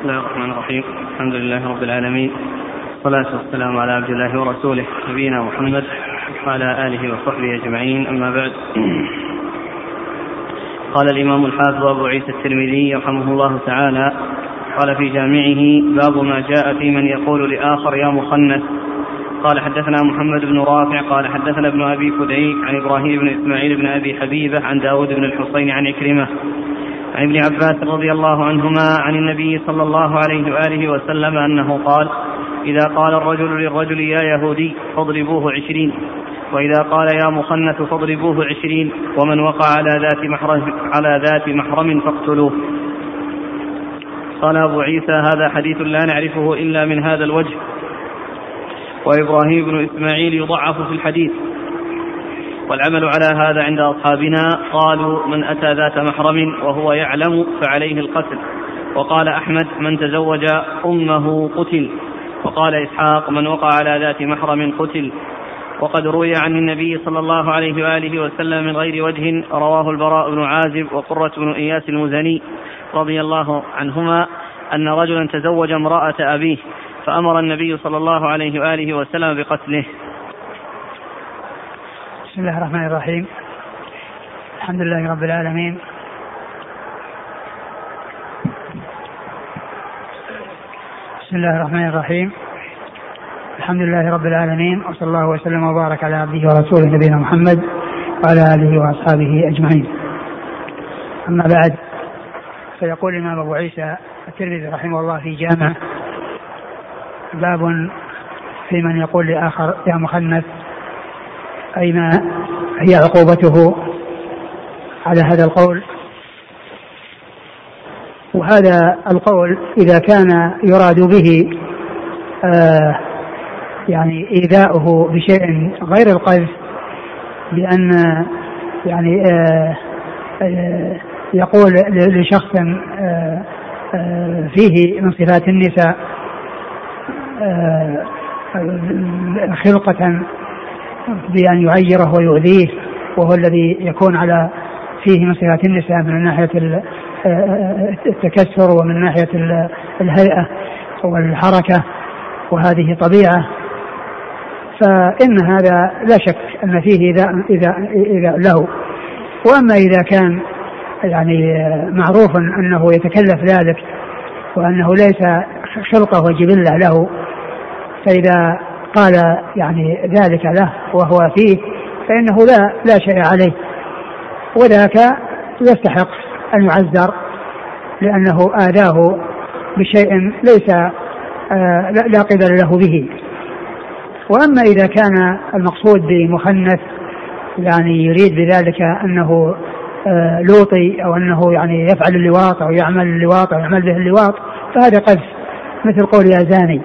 بسم الله الرحمن الرحيم. الحمد لله رب العالمين. والصلاة والسلام على عبد الله ورسوله نبينا محمد وعلى آله وصحبه أجمعين. أما بعد. قال الإمام الحافظ أبو عيسى الترمذي رحمه الله تعالى قال في جامعه باب ما جاء في من يقول لآخر يا مخنث قال حدثنا محمد بن رافع قال حدثنا ابن أبي فديك عن إبراهيم بن إسماعيل بن أبي حبيبة عن داود بن الحصين عن عكرمة عن ابن عباس رضي الله عنهما عن النبي صلى الله عليه وآله وسلم أنه قال إذا قال الرجل للرجل يا يهودي فاضربوه عشرين وإذا قال يا مخنث فاضربوه عشرين ومن وقع على ذات محرم على ذات محرم فاقتلوه. قال أبو عيسى هذا حديث لا نعرفه إلا من هذا الوجه. وإبراهيم بن إسماعيل يضعف في الحديث والعمل على هذا عند أصحابنا قالوا من أتى ذات محرم وهو يعلم فعليه القتل. وقال أحمد من تزوج أمه قتل. وقال إسحاق من وقع على ذات محرم قتل. وقد روي عن النبي صلى الله عليه وآله وسلم من غير وجه رواه البراء بن عازب وقرة بن إياس المزني رضي الله عنهما أن رجلا تزوج امرأة أبيه فأمر النبي صلى الله عليه وآله وسلم بقتله. بسم الله الرحمن الرحيم. الحمد لله رب العالمين. بسم الله الرحمن الرحيم. الحمد لله رب العالمين وصلى الله وسلم وبارك على عبده ورسوله نبينا محمد وعلى آله وأصحابه أجمعين. أما بعد فيقول الإمام أبو عيسى الترمذي رحمه الله في جامع باب في من يقول لآخر يا مخنث اي ما هي عقوبته على هذا القول؟ وهذا القول إذا كان يراد به آه يعني إيذاؤه بشيء غير القذف بأن يعني آه آه يقول لشخص آه فيه من صفات النساء خلقة بأن يعيره ويؤذيه وهو الذي يكون على فيه من صفات النساء من ناحية التكسر ومن ناحية الهيئة والحركة وهذه طبيعة. فإن هذا لا شك أن فيه إذا إذا إذا له. وأما إذا كان يعني معروف أنه يتكلف ذلك وأنه ليس خلقة وجبلة له فإذا قال يعني ذلك له وهو فيه فإنه لا لا شيء عليه. وذاك يستحق أن يعذر لأنه آذاه بشيء ليس آه لا قبل له به. وأما إذا كان المقصود بمخنث يعني يريد بذلك أنه آه لوطي أو أنه يعني يفعل اللواط أو يعمل اللواط أو يعمل به اللواط فهذا قذف مثل قول يا زاني.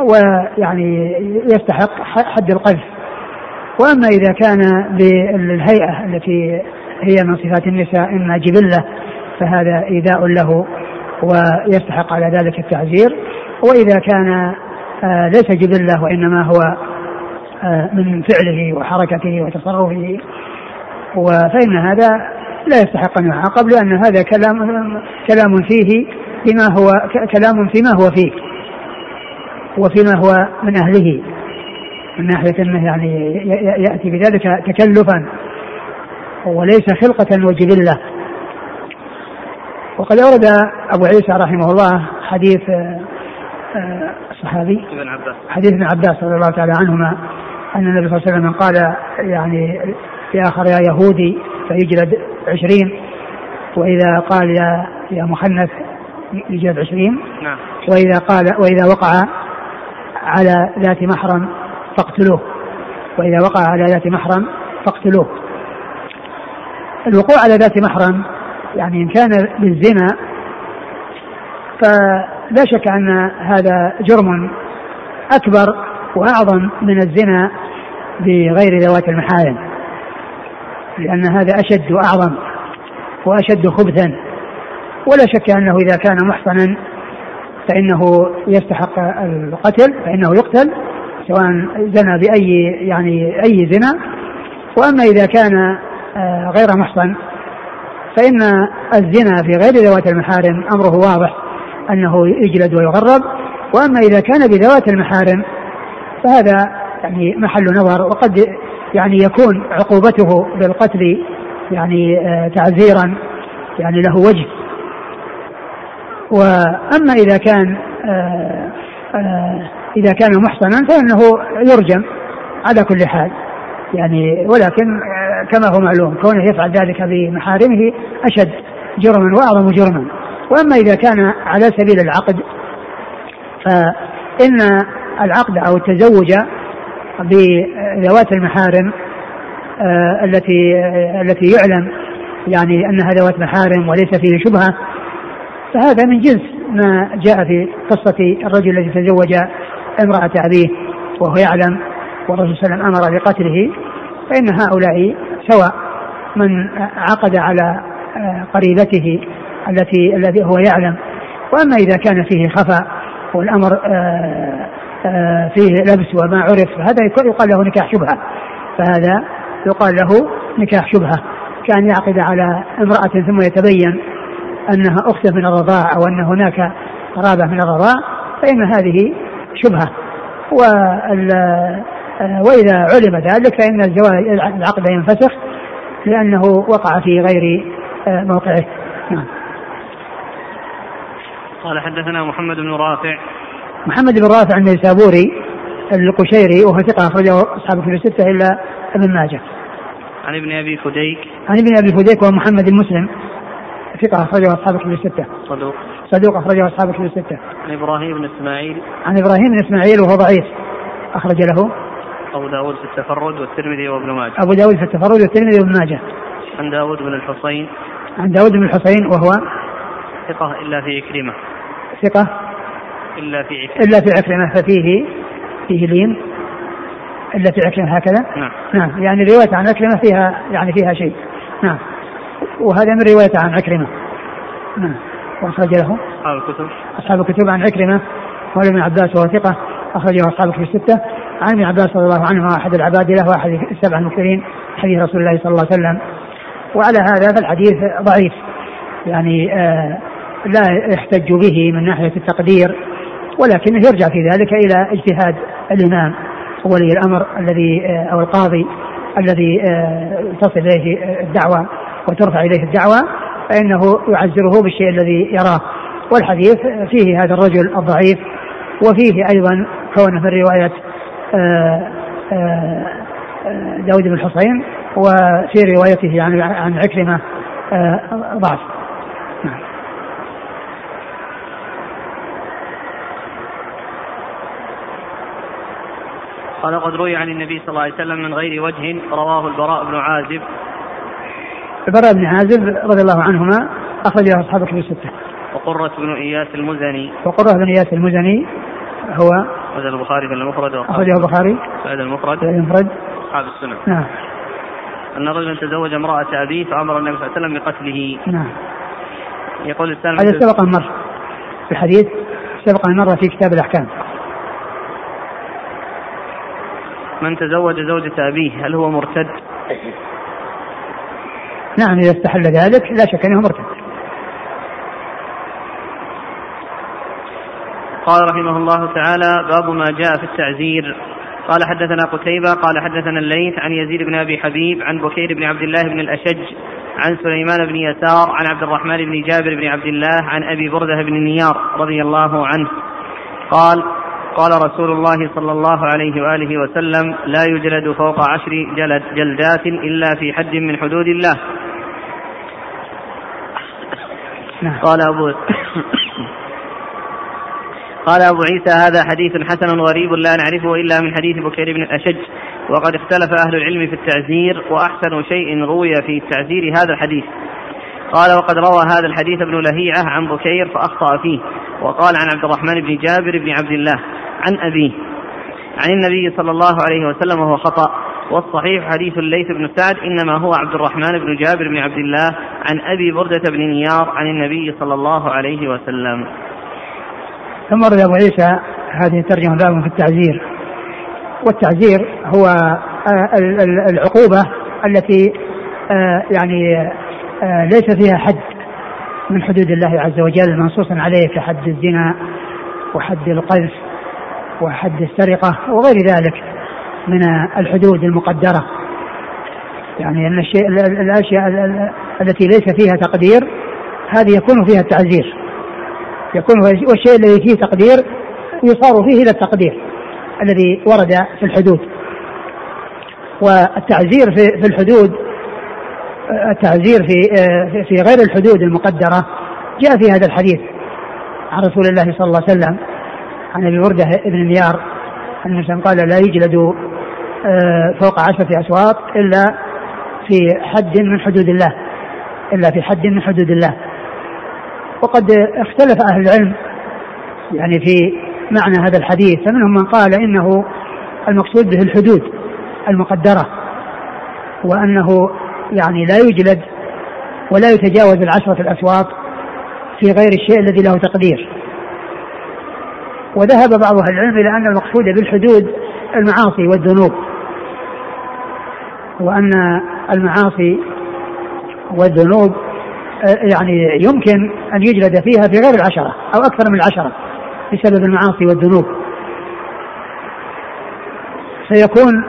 ويعني يستحق حد القذف. وأما إذا كان بالهيئة التي هي من صفات النساء إما جبلة فهذا إيذاء له ويستحق على ذلك التعزير. وإذا كان آه ليس جبلة وإنما هو آه من فعله وحركته وتصرفه فإن هذا لا يستحق أن يعاقب لأن هذا كلام كلام فيه بما هو كلام فيما هو فيه. وفيما هو من أهله من ناحية أنه يعني يأتي بذلك تكلفا وليس خلقة وجبلة. وقد أورد أبو عيسى رحمه الله حديث الصحابي ابن عباس. حديث ابن عباس رضي الله تعالى عنهما أن النبي صلى الله عليه وسلم قال يعني في آخر يا يهودي فيجلد عشرين وإذا قال يا يا مخنث يجلد عشرين نعم. وإذا قال وإذا وقع على ذات محرم فاقتلوه. وإذا وقع على ذات محرم فاقتلوه. الوقوع على ذات محرم يعني إن كان بالزنا فلا شك أن هذا جرم أكبر وأعظم من الزنا بغير ذوات المحارم لأن هذا أشد وأعظم وأشد خبثا. ولا شك أنه إذا كان محصنا فإنه يستحق القتل فإنه يقتل سواء زنى بأي يعني أي زنا. وأما إذا كان غير محصن فإن الزنا في غير ذوات المحارم أمره واضح أنه يجلد ويغرب. وأما إذا كان بذوات المحارم فهذا يعني محل نظر وقد يعني يكون عقوبته بالقتل يعني آه، تعزيرا يعني له وجه. وأما إذا كان آه، آه، إذا كان محصنا فإنه يرجم على كل حال. يعني ولكن كما هو معلوم كونه يفعل ذلك بمحارمه أشد جرما وأعظم جرما. وأما إذا كان على سبيل العقد فإن العقد أو التزوج بذوات المحارم آه، التي آه، التي يعلم يعني أنها ذوات محارم وليس فيه شبهة فهذا من جنس ما جاء في قصة الرجل الذي تزوج امرأة أبيه وهو يعلم والرسول صلى الله عليه وسلم أمر بقتله فإن هؤلاء سواء من عقد على آه، قريبته التي الذي هو يعلم وأما إذا كان فيه خفاء والأمر فيه لبس وما عرف هذا يقال له نكاح شبهة فهذا يقال له نكاح شبهة كأن يعقد على امرأة ثم يتبين أنها أخت من الرضاع أو أن هناك قرابة من الرضاع فإن هذه شبهة. وإذا علم ذلك فإن الزواج العقد ينفسخ لأنه وقع في غير موقعه. نعم. قال حدثنا محمد بن رافع. محمد بن رافع النيسابوري القشيري وهو ثقة أخرجه أصحاب كتب الستة إلا ابن ماجه. عن ابن أبي فديك. عن ابن أبي فديك وهو محمد المسلم. ثقة أخرجه أصحاب كتب الستة. صدوق. صدوق أخرجه أصحاب كتب الستة. عن إبراهيم بن إسماعيل. عن إبراهيم بن إسماعيل وهو ضعيف. أخرج له. أبو داود في التفرد والترمذي وابن ماجه. أبو داود في التفرد والترمذي وابن ماجه. عن داود بن الحصين. عن داود بن الحصين وهو ثقة إلا في إكرمة. ثقة إلا في عكرمة إلا في عكرمة ففيه فيه لين إلا في عكرمة هكذا نعم نعم يعني رواية عن عكرمة فيها يعني فيها شيء نعم وهذا من رواية عن عكرمة. نعم. وأخرج له. أصحاب الكتب. أصحاب الكتب عن عكرمة مولى ابن عباس وهو ثقة أخرجه أصحاب الكتب الستة. عن ابن عباس رضي الله عنهما أحد العباد له وأحد السبع المكثرين حديث رسول الله صلى الله عليه وسلم. وعلى هذا فالحديث ضعيف. يعني آه لا يحتج به من ناحية التقدير ولكنه يرجع في ذلك إلى اجتهاد الإمام ولي الأمر الذي آه، أو القاضي الذي آه، تصل إليه الدعوة. وترفع إليه الدعوة فإنه يعزره بالشيء الذي يراه والحديث فيه هذا الرجل الضعيف وفيه أيضا كونه من رواية آه، داود بن الحصين وفي روايته عن عن عكرمة ضعف نعم. قال قد روي عن النبي صلى الله عليه وسلم من غير وجه رواه البراء بن عازب البراء بن عازب رضي الله عنهما أخرجه أصحاب الكتب الستة. وقرة بن إياس المزني. وقرة بن إياس المزني هو أخرجه البخاري في المفرد أخرجه البخاري في المفرد. في المفرد. أصحاب السنة. نعم. أن رجلا تزوج امرأة أبيه فأمر النبي صلى الله عليه وسلم بقتله. نعم. يقول السلام هذا سبق أن مر في الحديث سبق أن مر في كتاب الأحكام. من تزوج زوجة أبيه هل هو مرتد؟ نعم إذا استحل ذلك لا شك أنه مرتد. قال رحمه الله تعالى باب ما جاء في التعزير. قال حدثنا قتيبة قال حدثنا الليث عن يزيد بن أبي حبيب عن بكير بن عبد الله بن الأشج عن سليمان بن يسار عن عبد الرحمن بن جابر بن عبد الله عن أبي بردة بن النيار رضي الله عنه. قال قال رسول الله صلى الله عليه وآله وسلم لا يجلد فوق عشر جلد جلدات إلا في حد من حدود الله. نعم. قال أبو قال أبو عيسى هذا حديث حسن غريب لا نعرفه إلا من حديث بكير بن الأشج وقد اختلف أهل العلم في التعزير وأحسن شيء روي في التعزير هذا الحديث قال وقد روى هذا الحديث ابن لهيعة عن بكير فأخطأ فيه وقال عن عبد الرحمن بن جابر بن عبد الله عن أبيه عن النبي صلى الله عليه وسلم وهو خطأ والصحيح حديث الليث بن سعد إنما هو عبد الرحمن بن جابر بن عبد الله عن أبي بردة بن نيار عن النبي صلى الله عليه وسلم. ثم ورد أبو عيسى هذه الترجمة باب في التعزير. والتعزير هو آه، العقوبة التي آه، يعني آه، ليس فيها حد من حدود الله عز وجل منصوصا عليه كحد الزنا وحد القذف وحد السرقة وغير ذلك. من الحدود المقدرة. يعني أن الشيء الأشياء التي ليس فيها تقدير هذه يكون فيها التعزير. يكون والشيء الذي فيه تقدير يصار فيه إلى التقدير الذي ورد في الحدود. والتعزير في الحدود التعزير في في غير الحدود المقدرة جاء في هذا الحديث عن رسول الله صلى الله عليه وسلم عن أبي برده بن نيار ان قال لا يجلد فوق عشرة أسواط إلا في حد من حدود الله إلا في حد من حدود الله. وقد اختلف أهل العلم يعني في معنى هذا الحديث فمنهم من قال إنه المقصود به الحدود المقدرة وأنه يعني لا يجلد ولا يتجاوز العشرة الأسواط في غير الشيء الذي له تقدير. وذهب بعض أهل العلم إلى أن المقصود بالحدود المعاصي والذنوب. وأن المعاصي والذنوب يعني يمكن أن يجلد فيها في غير العشرة أو أكثر من العشرة بسبب المعاصي والذنوب. فيكون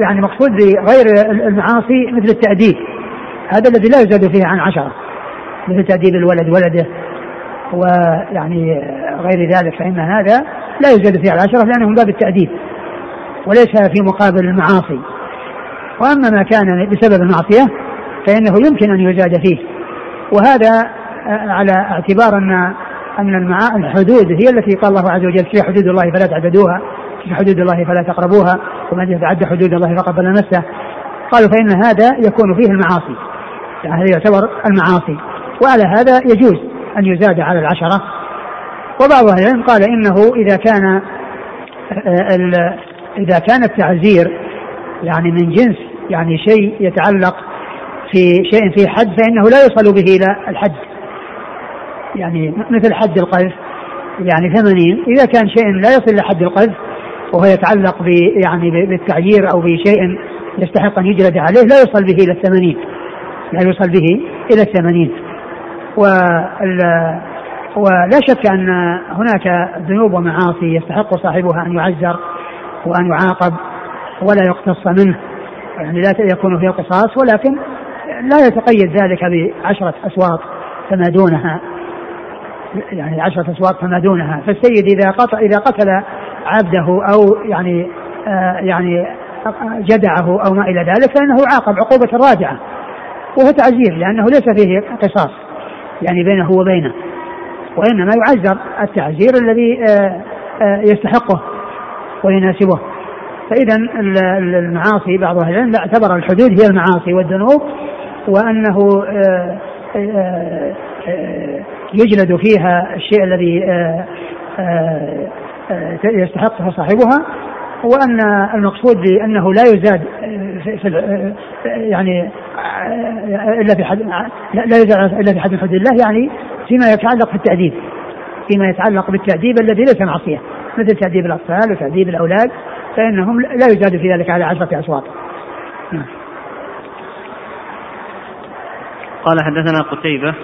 يعني مقصود بغير المعاصي مثل التأديب. هذا الذي لا يزاد فيه عن عشرة مثل تأديب الولد ولده ويعني غير ذلك فإن هذا لا يزاد فيه على العشرة لأنه من باب التأديب وليس في مقابل المعاصي. وأما ما كان بسبب المعصية فإنه يمكن أن يزاد فيه. وهذا على اعتبار أن أن الحدود هي التي قال الله عز وجل في حدود الله فلا تعتدوها في حدود الله فلا تقربوها ومن يتعدى حدود الله فقد ظلم نفسه. قالوا فإن هذا يكون فيه المعاصي. يعني هذا يعتبر المعاصي. وعلى هذا يجوز أن يزاد على العشرة. وبعض أهل العلم قال إنه إذا كان إذا كان التعزير يعني من جنس يعني شيء يتعلق في شيء فيه حد فإنه لا يوصل به إلى الحد. يعني مثل حد القذف يعني ثمانين إذا كان شيء لا يصل إلى حد القذف وهو يتعلق ب يعني بالتعيير أو بشيء يستحق أن يجلد عليه لا يوصل به إلى الثمانين لا يوصل به إلى الثمانين ولا شك أن هناك ذنوب ومعاصي يستحق صاحبها أن يعزر وأن يعاقب ولا يقتص منه. يعني لا يكون فيه قصاص ولكن لا يتقيد ذلك بعشرة أسواط فما دونها. يعني عشرة أسواط فما دونها. فالسيد إذا قتل إذا قتل عبده أو يعني آه يعني جدعه أو ما إلى ذلك فإنه عاقب عقوبة رادعة. وهو تعزير لأنه ليس فيه قصاص يعني بينه وبينه. وإنما يعزر التعزير الذي آه آه يستحقه ويناسبه. فإذا المعاصي بعض أهل العلم اعتبر الحدود هي المعاصي والذنوب وأنه آه، آه، آه، يجلد فيها الشيء الذي يستحقه صاحبها وأن المقصود بأنه لا يزاد في يعني إلا في حد لا يزاد إلا في حد حدود الله يعني فيما يتعلق في التأديب فيما يتعلق بالتأديب الذي ليس معصية مثل تأديب الأطفال وتأديب الأولاد. فإنهم لا يزاد في ذلك على عشرة أصوات نعم. قال حدثنا قتيبة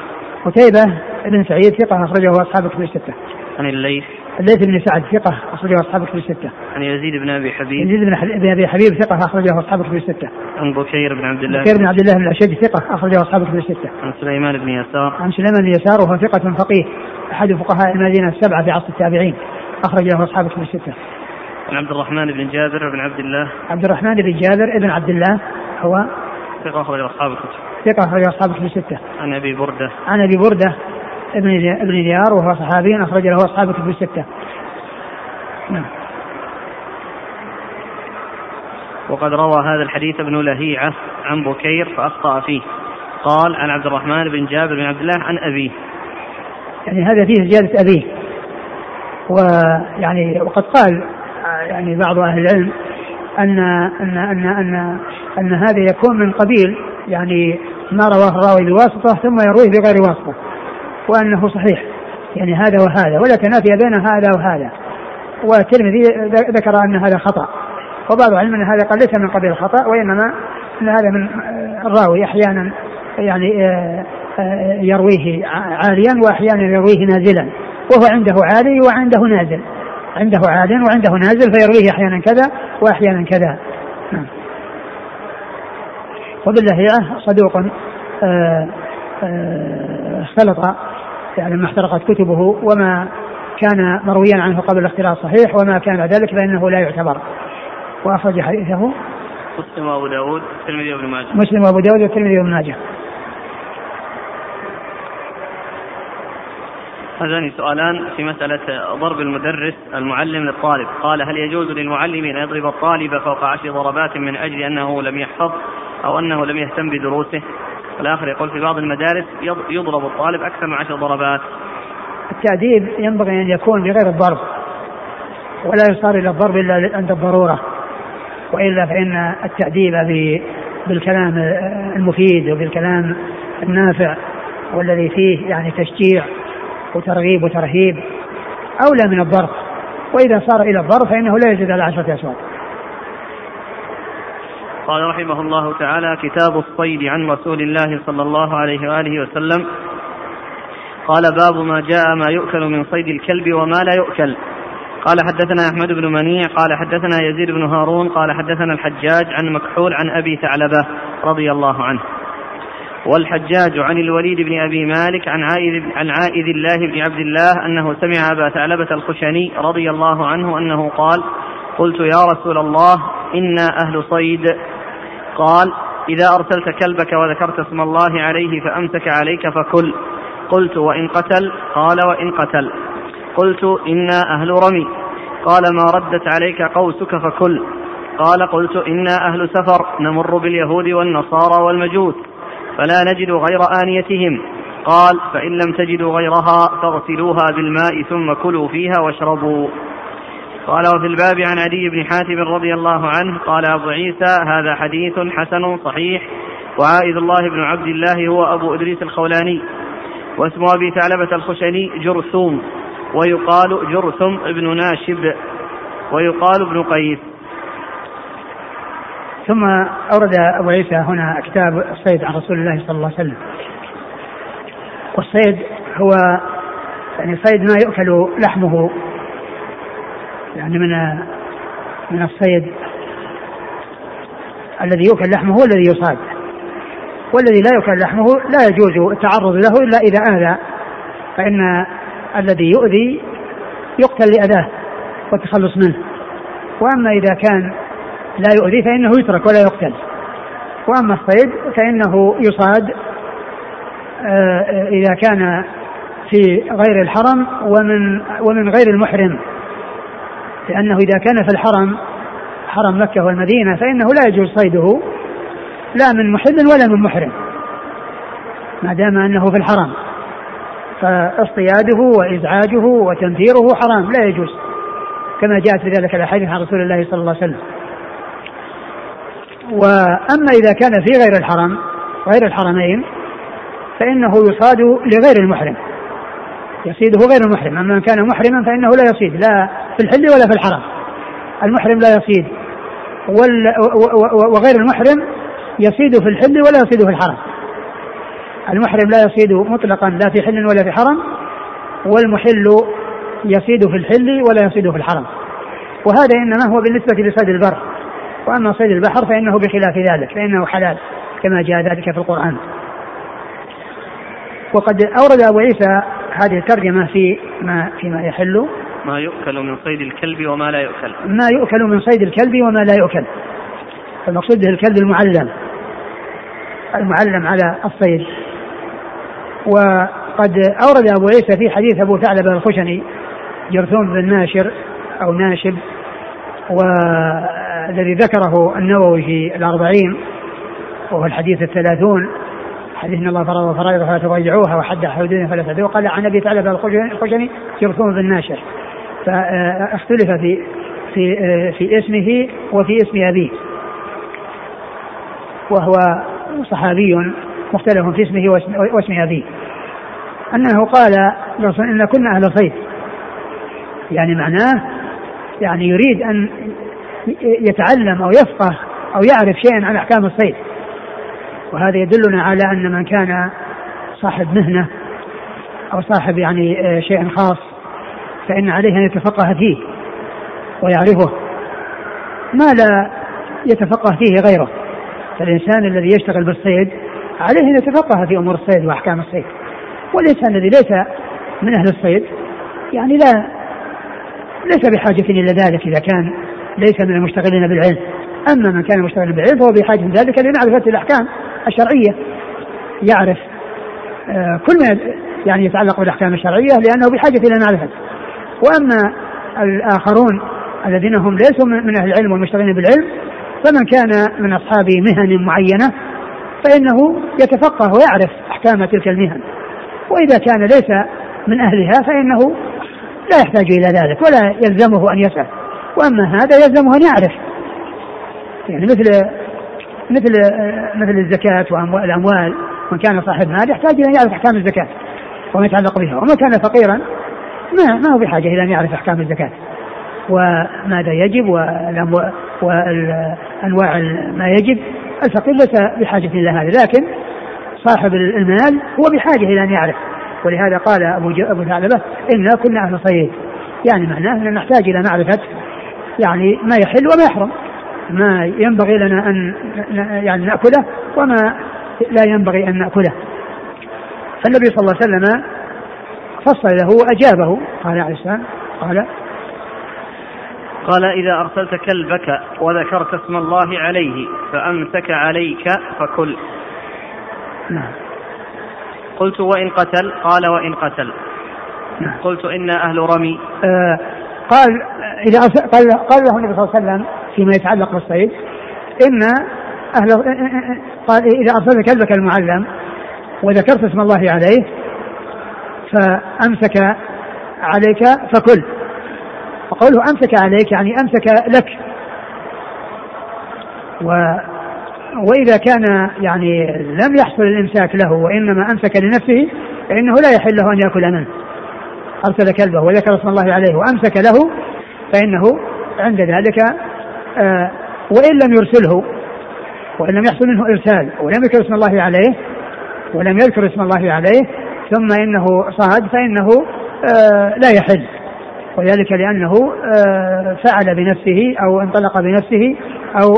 قتيبة بن سعيد ثقة أخرجه أصحاب كتب الستة. عن الليث الليث بن سعد ثقة أخرجه أصحاب كتب الستة. عن يزيد بن أبي حبيب يزيد بن أبي حبيب ثقة أخرجه أصحاب كتب الستة. عن بكير بن عبد الله بكير بن عبد الله بن الأشج ثقة أخرجه أصحاب كتب الستة. عن سليمان بن يسار عن سليمان بن يسار وهو ثقة فقيه أحد فقهاء المدينة السبعة في عصر التابعين أخرج له أصحاب كتب الستة. عن عبد الرحمن بن جابر بن عبد الله. عبد الرحمن بن جابر بن عبد الله هو ثقة أخرج أصحاب الكتب ثقة أخرج أصحاب الكتب الستة عن أبي بردة. عن أبي بردة ابن ابن ديار وهو صحابي أخرج له أصحاب الكتب الستة نعم. وقد روى هذا الحديث ابن لهيعة عن بكير فأخطأ فيه. قال عن عبد الرحمن بن جابر بن عبد الله عن أبيه. يعني هذا فيه زيادة أبيه. ويعني وقد قال يعني بعض أهل العلم أن أن أن أن أن هذا يكون من قبيل يعني ما رواه الراوي بواسطة ثم يرويه بغير واسطة وأنه صحيح. يعني هذا وهذا ولا تنافي بين هذا وهذا. والترمذي ذكر أن هذا خطأ. وبعض العلم أن هذا قال ليس من قبيل الخطأ وإنما أن هذا من الراوي أحيانا يعني آه، يرويه عاليا وأحيانا يرويه نازلا. وهو عنده عالي وعنده نازل. عنده عال وعنده نازل فيرويه أحيانا كذا وأحيانا كذا. نعم. وباللهيعة صدوق آه، اختلط يعني ما احترقت كتبه وما كان مرويا عنه قبل الاختلاط صحيح وما كان ذلك فإنه لا يعتبر. وأخرج حديثه. مسلم وأبو داود والترمذي وابن ماجه. مسلم وأبو داود والترمذي وابن ماجه. هذان سؤالان في مسألة ضرب المدرس المعلم للطالب. قال هل يجوز للمعلم أن يضرب الطالب فوق عشر ضربات من أجل أنه لم يحفظ أو أنه لم يهتم بدروسه؟ والآخر يقول في بعض المدارس يضرب الطالب أكثر من عشر ضربات. التأديب ينبغي أن يكون بغير الضرب ولا يصار إلى الضرب إلا عند الضرورة وإلا فإن التأديب بالكلام المفيد وبالكلام النافع والذي فيه يعني تشجيع وترغيب وترهيب أولى من الضرب. وإذا صار إلى الضرب فإنه لا يزيد على عشرة أسواق. قال رحمه الله تعالى كتاب الصيد عن رسول الله صلى الله عليه وآله وسلم. قال باب ما جاء ما يؤكل من صيد الكلب وما لا يؤكل. قال حدثنا أحمد بن منيع قال حدثنا يزيد بن هارون قال حدثنا الحجاج عن مكحول عن أبي ثعلبة رضي الله عنه. والحجاج عن الوليد بن أبي مالك عن عائذ, عن عائذ الله بن عبد الله أنه سمع أبا ثعلبة الخشني رضي الله عنه أنه قال قلت يا رسول الله إنا أهل صيد. قال إذا أرسلت كلبك وذكرت اسم الله عليه فأمسك عليك فكل. قلت وإن قتل؟ قال وإن قتل. قلت إنا أهل رمي. قال ما ردت عليك قوسك فكل. قال قلت إنا أهل سفر. نمر باليهود والنصارى والمجوس. فلا نجد غير آنيتهم. قال فإن لم تجدوا غيرها فاغسلوها بالماء ثم كلوا فيها واشربوا. قال وفي الباب عن علي بن حاتم رضي الله عنه قال أبو عيسى هذا حديث حسن صحيح. وعائذ الله بن عبد الله هو أبو إدريس الخولاني. واسم أبي ثعلبة الخشني جرثوم. ويقال جرثم ابن ناشب. ويقال ابن قيس. ثم أورد أبو عيسى هنا كتاب الصيد عن رسول الله صلى الله عليه وسلم. والصيد هو يعني صيد ما يؤكل لحمه. يعني من من الصيد الذي يؤكل لحمه هو الذي يصاد. والذي لا يؤكل لحمه لا يجوز التعرض له إلا إذا أذى. فإن الذي يؤذي يقتل لأذاه والتخلص منه. وأما إذا كان لا يؤذي فإنه يترك ولا يقتل. وأما الصيد فإنه يصاد آه، إذا كان في غير الحرم ومن ومن غير المحرم. لأنه إذا كان في الحرم حرم مكة والمدينة فإنه لا يجوز صيده لا من محل ولا من محرم ما دام أنه في الحرم. فاصطياده وإزعاجه وتنفيره حرام لا يجوز. كما جاءت في ذلك الأحاديث عن رسول الله صلى الله عليه وسلم. وأما إذا كان في غير الحرم غير الحرمين فإنه يصاد لغير المحرم. يصيده غير المحرم. أما كان محرما فإنه لا يصيد لا في الحل ولا في الحرم المحرم لا يصيد. وغير المحرم يصيد في الحل ولا يصيد في الحرم المحرم لا يصيد مطلقا لا في حل ولا في حرم والمحل يصيد في الحل ولا يصيد في الحرم وهذا إنما هو بالنسبة لصيد البر. وأما صيد البحر فإنه بخلاف ذلك فإنه حلال كما جاء ذلك في القرآن. وقد أورد أبو عيسى هذه الترجمة في ما فيما يحل. ما يؤكل من صيد الكلب وما لا يؤكل. ما يؤكل من صيد الكلب وما لا يؤكل. المقصود به الكلب المعلم. المعلم على الصيد. وقد أورد أبو عيسى في حديث أبو ثعلبة الخشني جرثوم بن ناشر أو ناشب والذي ذكره النووي في الأربعين وهو الحديث الثلاثون. حديث ان الله فرض فرائض فلا تضيعوها وحد حدودها فلا تعتدوا قال عن أبي ثعلبه الخشني يرثون بالناشر فاختلف في في في اسمه وفي اسم أبيه. وهو صحابي مختلف في اسمه واسم أبيه. أنه قال إن كنا أهل صيد يعني معناه يعني يريد أن يتعلم أو يفقه أو يعرف شيئا عن أحكام الصيد. وهذا يدلنا على أن من كان صاحب مهنة أو صاحب يعني آه، شيء خاص فإن عليه أن يتفقه فيه ويعرفه. ما لا يتفقه فيه غيره. فالإنسان الذي يشتغل بالصيد عليه أن يتفقه في أمور الصيد وأحكام الصيد. والإنسان الذي ليس من أهل الصيد يعني لا ليس بحاجة إلى ذلك إذا كان ليس من المشتغلين بالعلم أما من كان مشتغلا بالعلم فهو بحاجة ذلك لمعرفة الأحكام الشرعية يعرف آه، كل ما يعني يتعلق بالأحكام الشرعية لأنه بحاجة إلى معرفة. وأما الآخرون الذين هم ليسوا من أهل العلم والمشتغلين بالعلم فمن كان من أصحاب مهن معينة فإنه يتفقه ويعرف أحكام تلك المهن. وإذا كان ليس من أهلها فإنه لا يحتاج إلى ذلك ولا يلزمه أن يسال. وأما هذا يلزمه أن يعرف. يعني مثل مثل مثل الزكاة والاموال من كان صاحب مال يحتاج إلى أن يعرف أحكام الزكاة وما يتعلق بها. ومن كان فقيرا ما ما هو بحاجة إلى أن يعرف أحكام الزكاة. وماذا يجب وانواع ما يجب. الفقير ليس بحاجة إلى هذا لكن صاحب المال هو بحاجة إلى أن يعرف. ولهذا قال أبو أبو ثعلبة إنا كنا أهل صيد. يعني معناه ان نحتاج إلى معرفة يعني ما يحل وما يحرم. ما ينبغي لنا أن يعني نأكله وما لا ينبغي أن نأكله. فالنبي صلى الله عليه وسلم فصل له وأجابه. قال عليه السلام قال قال إذا أرسلت كلبك وذكرت اسم الله عليه فأمسك عليك فكل. نعم. قلت وإن قتل؟ قال وإن قتل. نعم. قلت إنا أهل رمي. آه قال إذا قال قال له النبي صلى الله عليه وسلم فيما يتعلق بالصيد إن أهل قال إذا أرسلت كلبك المعلم وذكرت اسم الله عليه فأمسك عليك فكل. وقوله أمسك عليك يعني أمسك لك. و وإذا كان يعني لم يحصل الإمساك له وإنما أمسك لنفسه فإنه لا يحل له أن يأكل منه. أرسل كلبه وذكر اسم الله عليه وأمسك له فإنه عند ذلك آه وإن لم يرسله وإن لم يحصل منه إرسال ولم يذكر اسم الله عليه ولم يذكر اسم الله عليه ثم إنه صاد فإنه آه لا يحل. وذلك لأنه آه فعل بنفسه أو انطلق بنفسه أو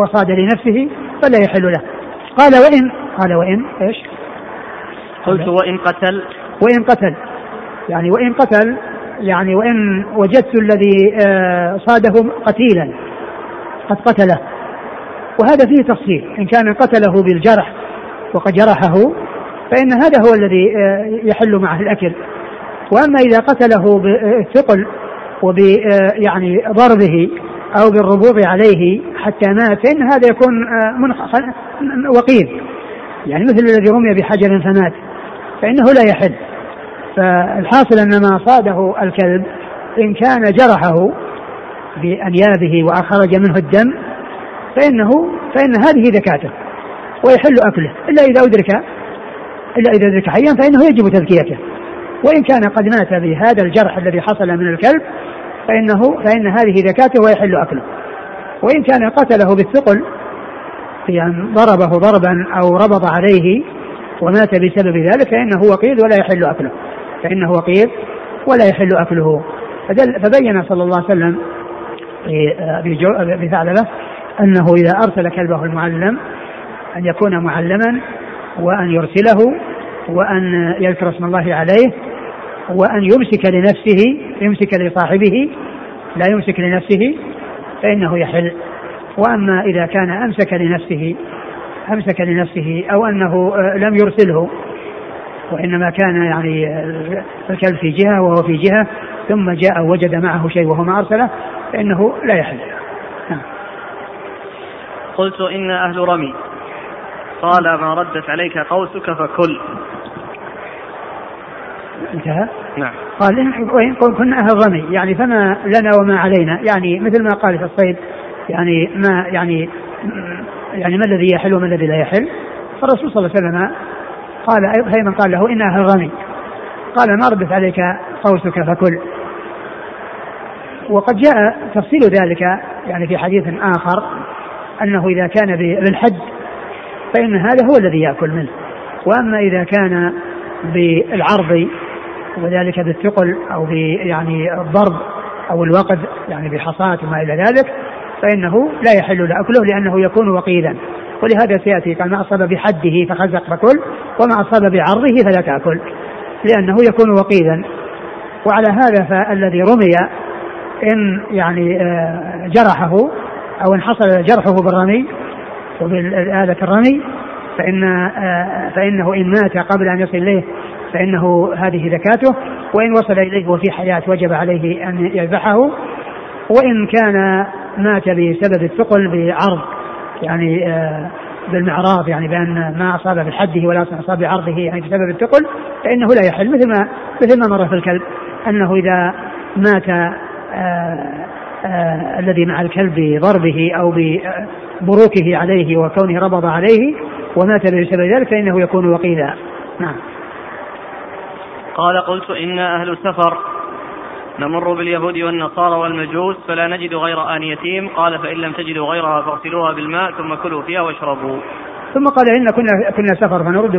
وصاد لنفسه فلا يحل له. قال وإن قال وإن إيش؟ قلت وإن قتل. وإن قتل. يعني وإن قتل يعني وإن وجدت الذي آه صاده قتيلا قد قتله. وهذا فيه تفصيل إن كان قتله بالجرح وقد جرحه فإن هذا هو الذي آه، يحل معه الأكل. وأما إذا قتله بالثقل وب آه، يعني ضربه أو بالربوط عليه حتى مات فإن هذا يكون وقيل. يعني مثل الذي رمي بحجر فمات فإنه لا يحل. فالحاصل أن ما صاده الكلب إن كان جرحه بأنيابه وأخرج منه الدم فإنه فإن هذه زكاته ويحل أكله. إلا إذا أدرك إلا إذا أدرك حيا فإنه يجب تزكيته. وإن كان قد مات بهذا الجرح الذي حصل من الكلب فإنه فإن هذه زكاته ويحل أكله. وإن كان قتله بالثقل يعني ضربه ضربا أو ربط عليه ومات بسبب ذلك فإنه وقيد ولا يحل أكله. فإنه وقيد ولا يحل أكله. فبين صلى الله عليه وسلم بثعلبة أنه إذا أرسل كلبه المعلم أن يكون معلما وأن يرسله وأن يذكر اسم الله عليه وأن يمسك لنفسه يمسك لصاحبه لا يمسك لنفسه فإنه يحل. وأما إذا كان أمسك لنفسه أمسك لنفسه أو أنه لم يرسله وإنما كان يعني الكلب في جهة وهو في جهة ثم جاء وجد معه شيء وهو ما أرسله فإنه لا يحل. نعم. قلت إن أهل رمي. قال ما ردت عليك قوسك فكل. انتهى؟ نعم. قال وإن كنا أهل رمي يعني فما لنا وما علينا. يعني مثل ما قال في الصيد يعني ما يعني يعني ما الذي يحل وما الذي لا يحل؟ فالرسول صلى الله عليه وسلم قال أيضا قال له إن أهل رمي قال ما ردت عليك قوسك فكل. وقد جاء تفصيل ذلك يعني في حديث آخر أنه إذا كان بالحد فإن هذا هو الذي يأكل منه. وأما إذا كان بالعرض وذلك بالثقل أو يعني الضرب أو الوقد يعني بحصاة وما إلى ذلك فإنه لا يحل له أكله لأنه يكون وقيدا. ولهذا سيأتي قال ما أصاب بحده فخزق فكل وما أصاب بعرضه فلا تأكل. لأنه يكون وقيدا وعلى هذا فالذي رمي إن يعني آه، جرحه أو إن حصل جرحه بالرمي وبالآلة الرمي فإن آه، فإنه إن مات قبل أن يصل إليه فإنه هذه زكاته. وإن وصل إليه وفي حياة وجب عليه أن يذبحه. وإن كان مات بسبب الثقل بعرض يعني آه، بالمعراض يعني بأن ما أصاب بحده ولا أصاب بعرضه يعني بسبب الثقل فإنه لا يحل مثل ما مثل ما مر في الكلب أنه إذا مات آآ آه، آآ آه، الذي مع الكلب بضربه أو ببروكه عليه وكونه ربض عليه ومات بسبب ذلك فإنه يكون وقيلا. نعم. قال قلت إنا أهل سفر نمر باليهود والنصارى والمجوس فلا نجد غير آنيتهم قال فإن لم تجدوا غيرها فاغسلوها بالماء ثم كلوا فيها واشربوا. ثم قال إن كنا كنا سفر فنرد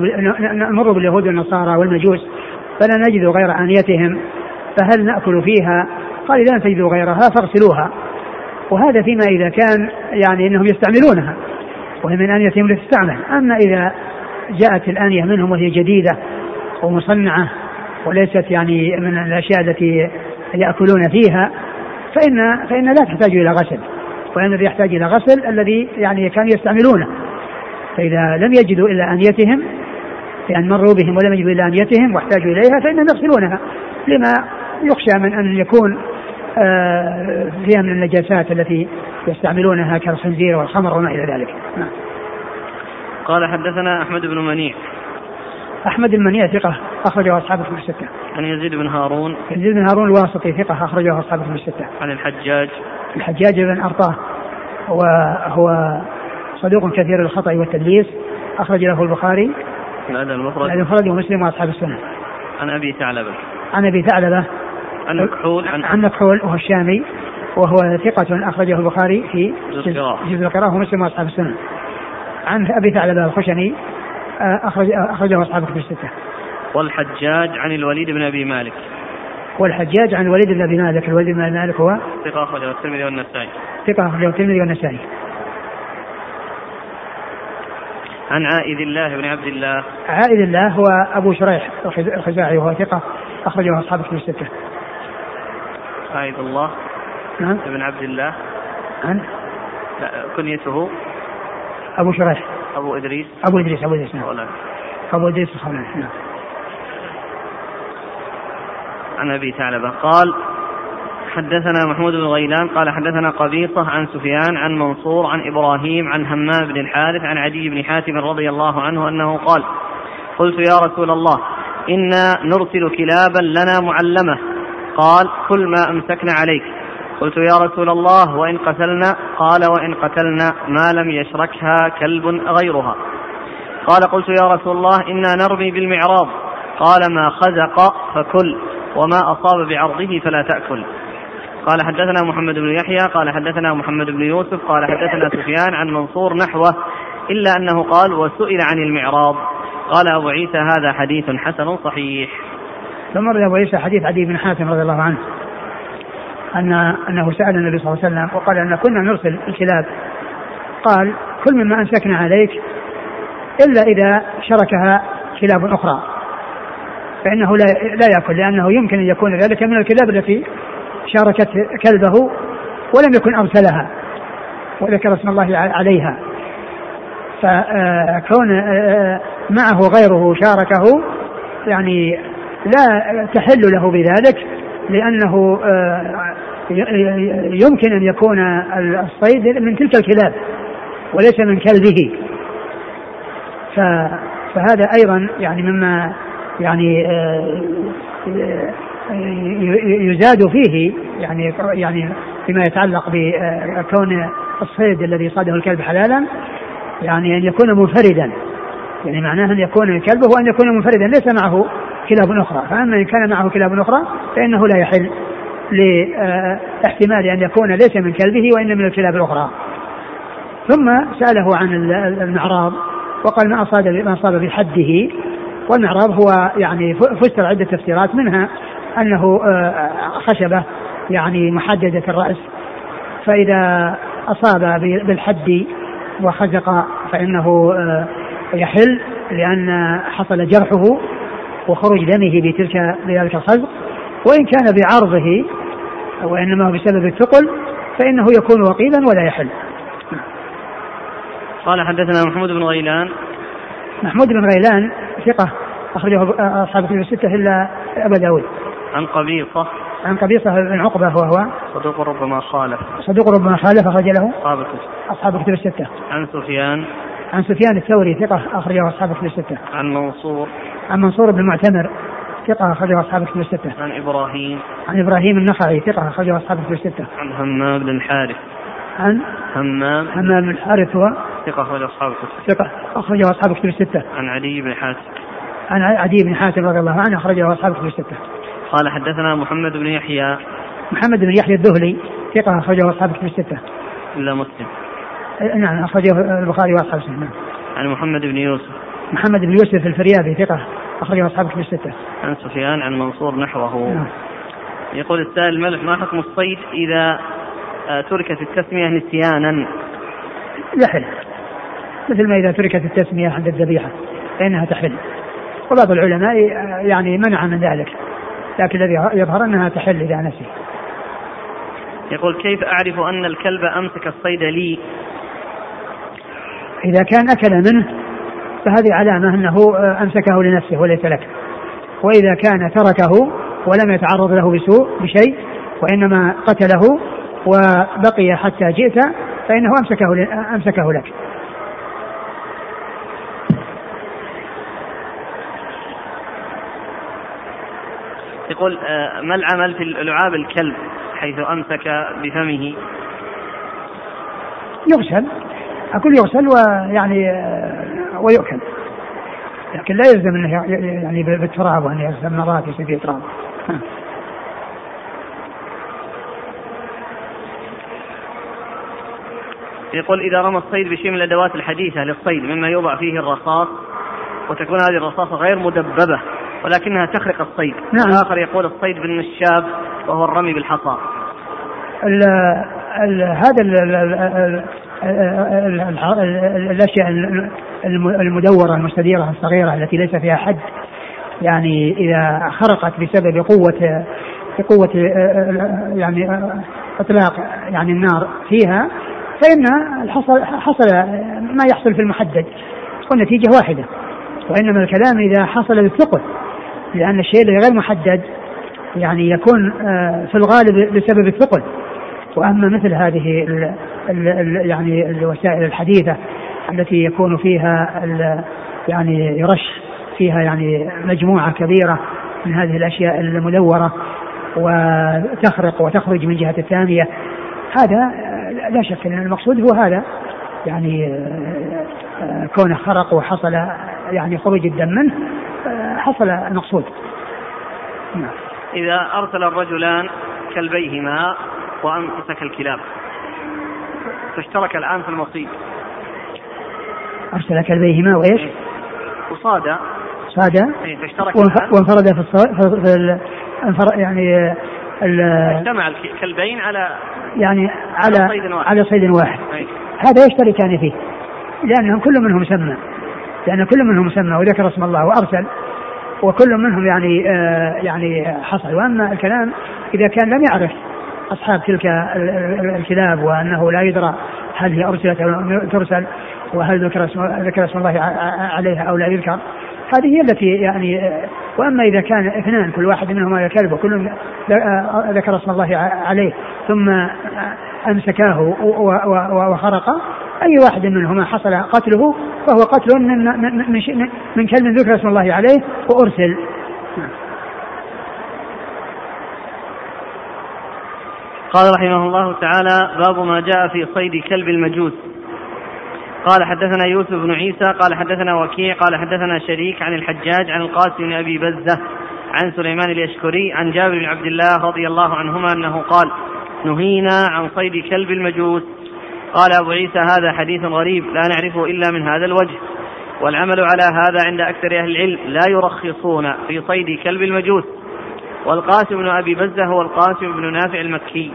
نمر باليهود والنصارى والمجوس فلا نجد غير آنيتهم فهل نأكل فيها؟ قال إذا لم تجدوا غيرها فاغسلوها. وهذا فيما إذا كان يعني أنهم يستعملونها وهي من آنيتهم لتستعمل. أما إذا جاءت الآنية منهم وهي جديدة ومصنعة وليست يعني من الأشياء التي يأكلون فيها فإن فإن لا تحتاج إلى غسل. وإن الذي يحتاج إلى غسل الذي يعني كانوا يستعملونه. فإذا لم يجدوا إلا أنيتهم لأن مروا بهم ولم يجدوا إلا أنيتهم واحتاجوا إليها فإنهم يغسلونها. لما يخشى من أن يكون آه، فيها من النجاسات التي يستعملونها كالخنزير والخمر وما إلى ذلك. نعم. قال حدثنا أحمد بن منيع. أحمد بن منيع ثقة أخرجه أصحاب الكتب الستة. عن يزيد بن هارون. يزيد بن هارون الواسطي ثقة أخرجه أصحاب الكتب الستة. عن الحجاج. الحجاج بن أرطاه وهو صدوق كثير الخطأ والتدليس أخرج له البخاري. الأدب المفرد. المفرد ومسلم وأصحاب السنة. عن أبي ثعلبة. عن أبي ثعلبة. عن مكحول عن, عن مكحول وهو الشامي وهو ثقة أخرجه البخاري في جزء القراءة ومسلم وأصحاب السنة. عن أبي ثعلبة الخشني أخرج أخرجه أصحاب الكتب الستة. والحجاج عن الوليد بن أبي مالك. والحجاج عن الوليد بن أبي مالك، الوليد بن أبي مالك هو ثقة أخرجه الترمذي والنسائي. ثقة أخرجه الترمذي والنسائي. عن عائذ الله بن عبد الله. عائذ الله هو أبو شريح الخزاعي وهو ثقة أخرجه أصحاب الكتب الستة. عائذ الله نعم بن عبد الله. عن كنيته أبو شريح أبو إدريس. أبو إدريس أبو إدريس نعم. أبو إدريس الخولاني نعم. عن أبي ثعلبة قال حدثنا محمود بن غيلان قال حدثنا قبيصة عن سفيان عن منصور عن إبراهيم عن همام بن الحارث عن عدي بن حاتم رضي الله عنه أنه قال قلت يا رسول الله إنا نرسل كلابا لنا معلمة. قال كل ما أمسكنا عليك. قلت يا رسول الله وإن قتلنا؟ قال وإن قتلنا ما لم يشركها كلب غيرها. قال قلت يا رسول الله إنا نرمي بالمعراض. قال ما خزق فكل وما أصاب بعرضه فلا تأكل. قال حدثنا محمد بن يحيى قال حدثنا محمد بن يوسف قال حدثنا سفيان عن منصور نحوه إلا أنه قال وسئل عن المعراض. قال أبو عيسى هذا حديث حسن صحيح. ثم أبو عيسى حديث عدي بن حاتم رضي الله عنه. أن أنه سأل النبي صلى الله عليه وسلم وقال أن كنا نرسل الكلاب. قال كل مما أمسكنا عليك إلا إذا شركها كلاب أخرى. فإنه لا لا يأكل لأنه يمكن أن يكون ذلك من الكلاب التي شاركت كلبه ولم يكن أرسلها وذكر اسم الله عليها. فكون معه غيره شاركه يعني لا تحل له بذلك. لأنه يمكن أن يكون الصيد من تلك الكلاب وليس من كلبه. فهذا أيضا يعني مما يعني آه، يزاد فيه يعني يعني فيما يتعلق بكون الصيد الذي صاده الكلب حلالا يعني أن يكون منفردا. يعني معناه أن يكون الكلب هو أن يكون منفردا ليس معه. كلاب أخرى. فأما إن كان معه كلاب أخرى فإنه لا يحل لإحتمال أن يكون ليس من كلبه وان من الكلاب الأخرى. ثم سأله عن المعراض وقال ما أصاب ما أصاب بحده. والمعراب هو يعني فسر عدة تفسيرات منها أنه آه، خشبة يعني محددة الرأس. فإذا أصاب بالحد وخزق فإنه آه، يحل لأن حصل جرحه وخروج دمه بتلك بذلك الخزق وإن كان بعرضه وإنما بسبب الثقل فإنه يكون وقيلا ولا يحل. قال حدثنا محمود بن غيلان. محمود بن غيلان ثقة أخرجه أصحاب الكتب الستة إلا أبا داود. عن قبيصة. عن قبيصة بن عقبة وهو صدوق ربما خالف. صدوق ربما خالف أخرج له أصحاب أصحاب الكتب الستة. عن سفيان. عن سفيان الثوري ثقة أخرجه أصحاب الكتب الستة. عن منصور. عن منصور بن معتمر ثقة أخرجه أصحاب الكتب الستة. عن إبراهيم. عن إبراهيم النخعي ثقة أخرجه أصحاب الكتب الستة. عن همام بن الحارث. عن همام همام بن الحارث هو ثقة أخرج أصحاب الكتب. ثقة أخرجه أصحاب الكتب الستة. عن علي بن حاتم. عن عدي بن حاتم رضي الله عنه أخرجه أصحاب الكتب الستة. قال حدثنا محمد بن يحيى. محمد بن يحيى الذهلي ثقة أخرجه أصحاب الكتب الستة. إلا مسلم. نعم أخرجه البخاري وأصحاب السنة. عن محمد بن يوسف. محمد بن يوسف الفريابي ثقة أخرجه أصحاب الكتب الستة. عن سفيان عن منصور نحوه. نعم. يقول السائل الملح ما حكم الصيد إذا آه، تركت التسمية نسيانا؟ يحل مثل ما إذا تركت التسمية عند الذبيحة فإنها تحل وبعض العلماء آه، يعني منع من ذلك لكن الذي يظهر أنها تحل إذا نسي يقول كيف أعرف أن الكلب أمسك الصيد لي إذا كان أكل منه فهذه علامة أنه آه، أمسكه لنفسه وليس لك. وإذا كان تركه ولم يتعرض له بسوء بشيء وإنما قتله وبقي حتى جئت فإنه أمسكه أمسكه لك. يقول آه، ما العمل في لعاب الكلب حيث أمسك بفمه؟ يغسل. أقول يغسل ويعني آه، ويؤكل. لكن لا يلزم انه يعني بالتراب وأن يغسل مرات يصير فيه تراب. يقول إذا رمى الصيد بشيء من الأدوات الحديثة للصيد مما يوضع فيه الرصاص وتكون هذه الرصاصة غير مدببة ولكنها تخرق الصيد. نعم. الآخر يقول الصيد بالنشاب وهو الرمي بالحصى. ال ال هذا الأشياء المدورة المستديرة الصغيرة التي ليس فيها حد. يعني إذا خرقت بسبب قوة قوة يعني إطلاق يعني النار فيها فإن حصل حصل ما يحصل في المحدد. والنتيجه واحدة. وإنما الكلام إذا حصل بالثقل لأن الشيء الذي غير محدد يعني يكون آه، في الغالب بسبب الثقل. وأما مثل هذه ال ال ال يعني الوسائل الحديثة التي يكون فيها يعني يرش فيها يعني مجموعة كبيرة من هذه الأشياء المدورة وتخرق وتخرج من جهة الثانية هذا لا شك أن المقصود هو هذا يعني كونه خرق وحصل يعني خروج الدم منه حصل المقصود نعم. إذا أرسل الرجلان كلبيهما وأمسك الكلاب. فاشترك الآن في المصيد. أرسل كلبيهما وإيش؟ إيه. وصاد. صاد. إيه فاشترك وانفرد في الصيد في يعني اجتمع الكلبين على يعني على على صيد واحد, على صيد واحد. أي. هذا يشتركان فيه. لأنهم كل منهم سمى. لأن كل منهم سمى وذكر اسم الله وأرسل. وكل منهم يعني آه يعني حصل. وأما الكلام إذا كان لم يعرف. أصحاب تلك الكلاب وأنه لا يدرى هل هي أرسلت أو ترسل وهل ذكر اسم ذكر اسم الله عليها أو لا يذكر. هذه هي التي يعني وأما إذا كان اثنان كل واحد منهما كلب وكل ذكر اسم الله عليه ثم أمسكاه وخرق أي واحد منهما حصل قتله فهو قتل من من من كلب ذكر اسم الله عليه وأرسل. قال رحمه الله تعالى باب ما جاء في صيد كلب المجوس. قال حدثنا يوسف بن عيسى قال حدثنا وكيع قال حدثنا شريك عن الحجاج عن القاسم بن أبي بزة عن سليمان اليشكري عن جابر بن عبد الله رضي الله عنهما أنه قال نهينا عن صيد كلب المجوس. قال أبو عيسى هذا حديث غريب لا نعرفه إلا من هذا الوجه. والعمل على هذا عند أكثر أهل العلم لا يرخصون في صيد كلب المجوس. والقاسم بن أبي بزة هو القاسم بن نافع المكي.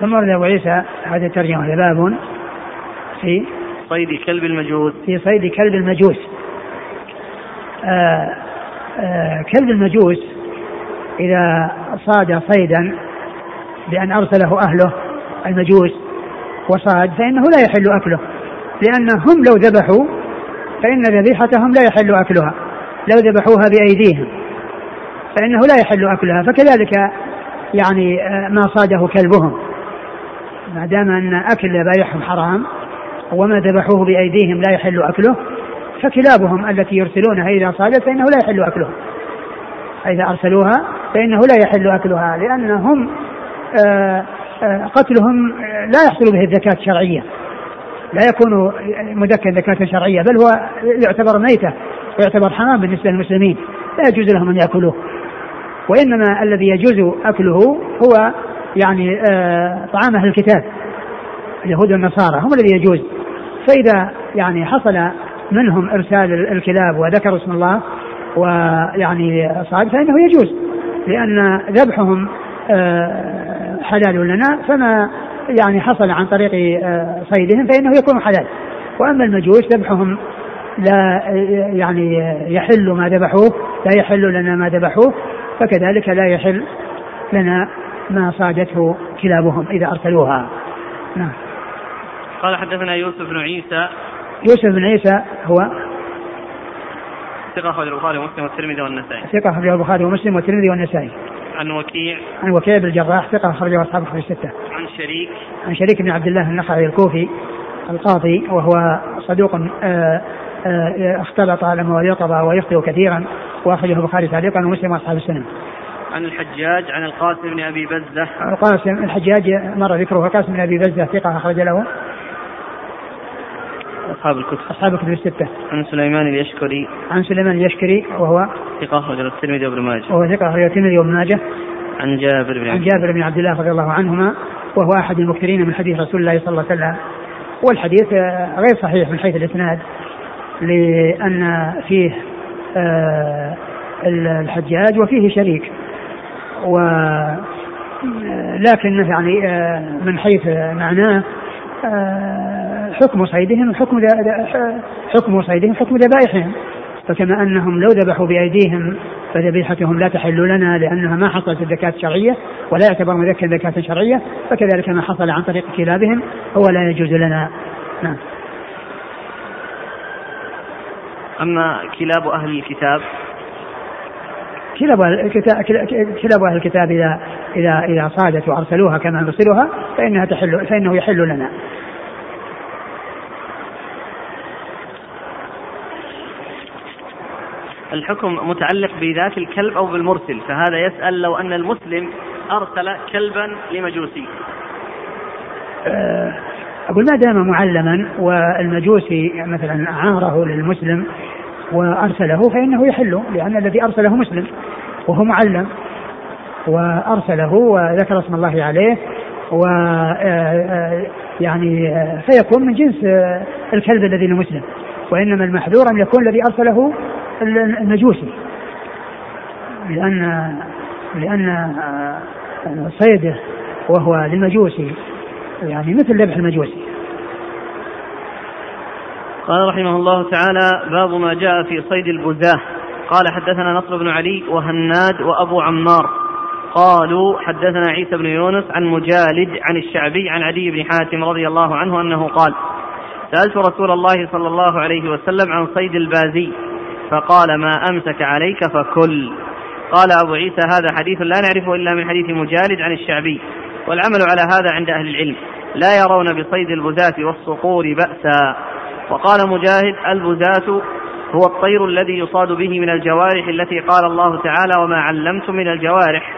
ثم ورد أبو عيسى هذه الترجمة باب في صيد كلب المجوس. في صيد كلب المجوس. آآ آه، آآ آه، كلب المجوس إذا صاد صيدا بأن أرسله أهله المجوس وصاد فإنه لا يحل أكله. لأنهم لو ذبحوا فإن ذبيحتهم لا يحل أكلها. لو ذبحوها بأيديهم. فإنه لا يحل أكلها فكذلك يعني آه، ما صاده كلبهم. ما دام أن أكل ذبائحهم حرام وما ذبحوه بأيديهم لا يحل أكله فكلابهم التي يرسلونها إذا صادت فإنه لا يحل أكلها إذا أرسلوها فإنه لا يحل أكلها لأنهم آه، آه، قتلهم لا يحصل به الزكاة الشرعية. لا يكون مذكا زكاة شرعية بل هو يعتبر ميتة ويعتبر حرام بالنسبة للمسلمين. لا يجوز لهم أن يأكلوه. وإنما الذي يجوز أكله هو يعني آه، طعام أهل الكتاب اليهود والنصارى هم الذي يجوز. فإذا يعني حصل منهم إرسال الكلاب وذكروا اسم الله ويعني صاد فإنه يجوز. لأن ذبحهم آه، حلال لنا فما يعني حصل عن طريق آه، صيدهم فإنه يكون حلال. وأما المجوس ذبحهم لا يعني يحل ما ذبحوه لا يحل لنا ما ذبحوه. فكذلك لا يحل لنا ما صادته كلابهم إذا أرسلوها. نعم. قال حدثنا يوسف بن عيسى. يوسف بن عيسى هو ثقة أخرج البخاري ومسلم والترمذي والنسائي. ثقة أخرج البخاري ومسلم والترمذي والنسائي. عن وكيع. عن وكيع بن الجراح ثقة أخرجه أصحاب الكتب الستة. عن شريك. عن شريك بن عبد الله النخعي الكوفي القاضي وهو صدوق آه، اختلط لما ويقظ ويخطئ كثيرا وأخرجه البخاري تعليقا ومسلم وأصحاب السنن. عن الحجاج عن القاسم بن أبي بزة. القاسم الحجاج مر ذكره القاسم بن أبي بزة ثقة أخرج له أصحاب الكتب أصحاب الكتب الستة. عن سليمان اليشكري. عن سليمان اليشكري وهو ثقة أخرج الترمذي وابن ماجه. وهو ثقة أخرج الترمذي وابن ماجه. عن جابر بن عن جابر بن عبد الله رضي الله عنهما وهو أحد المكثرين من حديث رسول الله صلى الله عليه وسلم والحديث غير صحيح من حيث الإسناد لأن فيه آه، الحجاج وفيه شريك. و لكن يعني آه، من حيث معناه آه، حكم صيدهم حكم حكم صيدهم حكم ذبائحهم. فكما أنهم لو ذبحوا بأيديهم فذبيحتهم لا تحل لنا لأنها ما حصلت الزكاة الشرعية ولا يعتبر مذكر زكاة شرعية فكذلك ما حصل عن طريق كلابهم هو لا يجوز لنا. نعم. أما كلاب أهل الكتاب؟ كلاب أهل الكتاب كلاب أهل الكتاب إذا إذا إذا صادت وأرسلوها كما نرسلها فإنها تحل فإنه يحل لنا. الحكم متعلق بذات الكلب أو بالمرسل فهذا يسأل لو أن المسلم أرسل كلبا لمجوسي. أه، أقول ما دام معلما والمجوسي مثلا عاره للمسلم وأرسله فإنه يحل لأن الذي أرسله مسلم وهو معلم وأرسله وذكر اسم الله عليه و آه، آه، يعني آه، فيكون من جنس الكلب الذي لمسلم وإنما المحذور أن يكون الذي أرسله المجوسي. لأن لأن صيده وهو للمجوسي يعني مثل ذبح المجوسي. قال رحمه الله تعالى باب ما جاء في صيد البزاة. قال حدثنا نصر بن علي وهناد وأبو عمار. قالوا حدثنا عيسى بن يونس عن مجالد عن الشعبي عن علي بن حاتم رضي الله عنه أنه قال سألت رسول الله صلى الله عليه وسلم عن صيد البازي فقال ما أمسك عليك فكل. قال أبو عيسى هذا حديث لا نعرفه إلا من حديث مجالد عن الشعبي والعمل على هذا عند أهل العلم. لا يرون بصيد البزاة والصقور بأسا. وقال مجاهد البزاة هو الطير الذي يصاد به من الجوارح التي قال الله تعالى وما علمتم من الجوارح.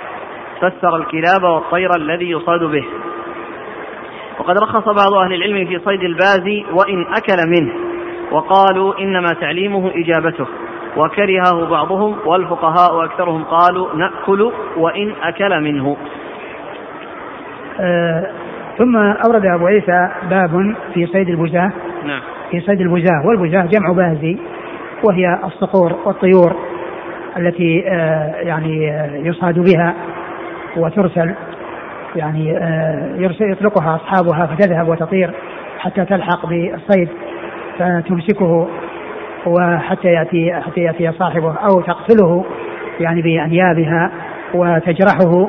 فسر الكلاب والطير الذي يصاد به. وقد رخص بعض أهل العلم في صيد البازي وإن أكل منه وقالوا إنما تعليمه إجابته. وكرهه بعضهم والفقهاء أكثرهم قالوا نأكل وإن أكل منه. آه ثم أورد أبو عيسى باب في صيد البزاة نعم. في صيد البزاة والبزاة جمع بازي وهي الصقور والطيور التي آه، يعني آه، يصاد بها وترسل يعني آه، يرسل يطلقها أصحابها فتذهب وتطير حتى تلحق بالصيد فتمسكه وحتى يأتي حتى يأتي صاحبه أو تقتله يعني بأنيابها وتجرحه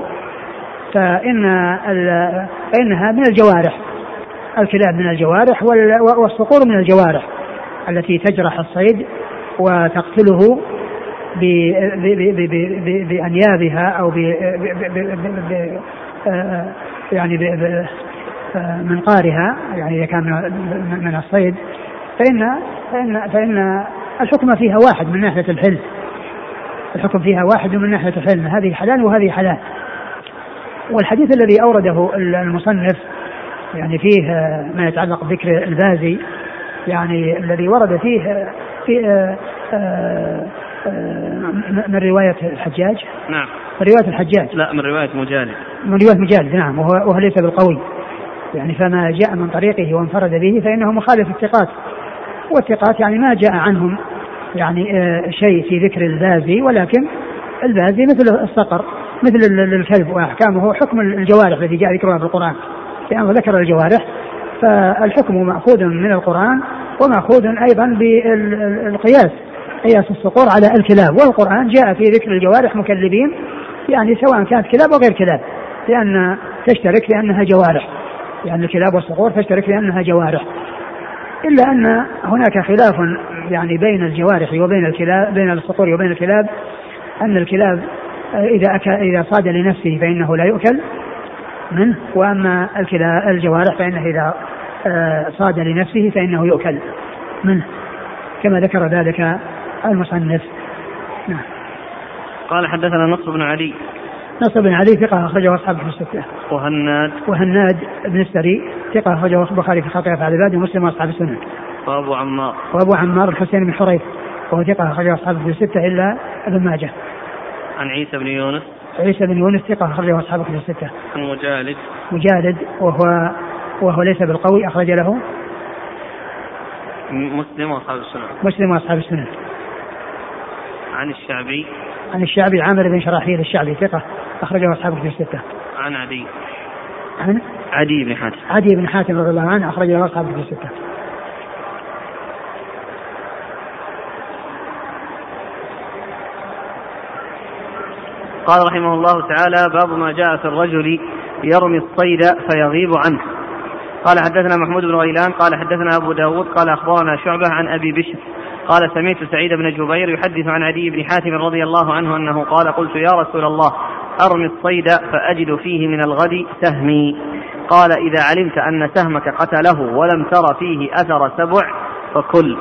فإن فإنها من الجوارح. الكلاب من الجوارح والصقور من الجوارح التي تجرح الصيد وتقتله بأنيابها أو ب يعني منقارها يعني إذا كان من الصيد فإن فإن فإن الحكم فيها واحد من ناحية الحل الحكم فيها واحد من ناحية الحل هذه حلال وهذه حلال والحديث الذي أورده المصنف يعني فيه ما يتعلق بذكر البازي يعني الذي ورد فيه في آه، آه، آه، من رواية الحجاج؟ نعم. من رواية الحجاج؟ لا من رواية مجالد. من رواية مجالد نعم. وهو, وهو ليس بالقوي. يعني فما جاء من طريقه وانفرد به فإنه مخالف الثقات. والثقات يعني ما جاء عنهم يعني شيء في ذكر البازي ولكن البازي مثل الصقر مثل الكلب وأحكامه حكم الجوارح الذي جاء ذكرها في القرآن. لأنه ذكر الجوارح فالحكم مأخوذ من القرآن ومأخوذ أيضا بالقياس قياس الصقور على الكلاب والقرآن جاء في ذكر الجوارح مكلبين يعني سواء كانت كلاب أو غير كلاب لأن تشترك لأنها جوارح يعني الكلاب والصقور تشترك لأنها جوارح. إلا أن هناك خلاف يعني بين الجوارح وبين الكلاب بين الصقور وبين الكلاب أن الكلاب إذا أكل إذا صاد لنفسه فإنه لا يؤكل منه وأما الجوارح فإنه إذا آه، صاد لنفسه فإنه يؤكل منه كما ذكر ذلك المصنف نعم قال حدثنا نصر بن علي نصر بن علي ثقة أخرجه أصحابه في الستة. وهناد وهناد بن السري ثقة أخرجه البخاري في خطيئة أفعال العباد ومسلم وأصحاب السنة. وأبو عمار. وأبو عمار الحسين بن حريث وهو ثقة أخرجه أصحابه في الستة إلا ابن ماجه. عن عيسى بن يونس عيسى بن يونس ثقة أخرجه أصحاب كتب الستة. عن مجالد مجالد وهو وهو ليس بالقوي أخرج له مسلم وأصحاب السنن مسلم وأصحاب السنن. عن الشعبي عن الشعبي عامر بن شراحيل الشعبي ثقة أخرجه أصحاب كتب الستة. عن عدي عن عدي بن حاتم عدي بن حاتم رضي الله عنه أخرج له أصحاب كتب الستة. قال رحمه الله تعالى باب ما جاء في الرجل يرمي الصيد فيغيب عنه. قال حدثنا محمود بن غيلان قال حدثنا أبو داود قال أخبرنا شعبة عن أبي بشر. قال سمعت سعيد بن جبير يحدث عن عدي بن حاتم رضي الله عنه أنه قال قلت يا رسول الله أرمي الصيد فأجد فيه من الغد سهمي. قال إذا علمت أن سهمك قتله ولم تر فيه أثر سبع فكل.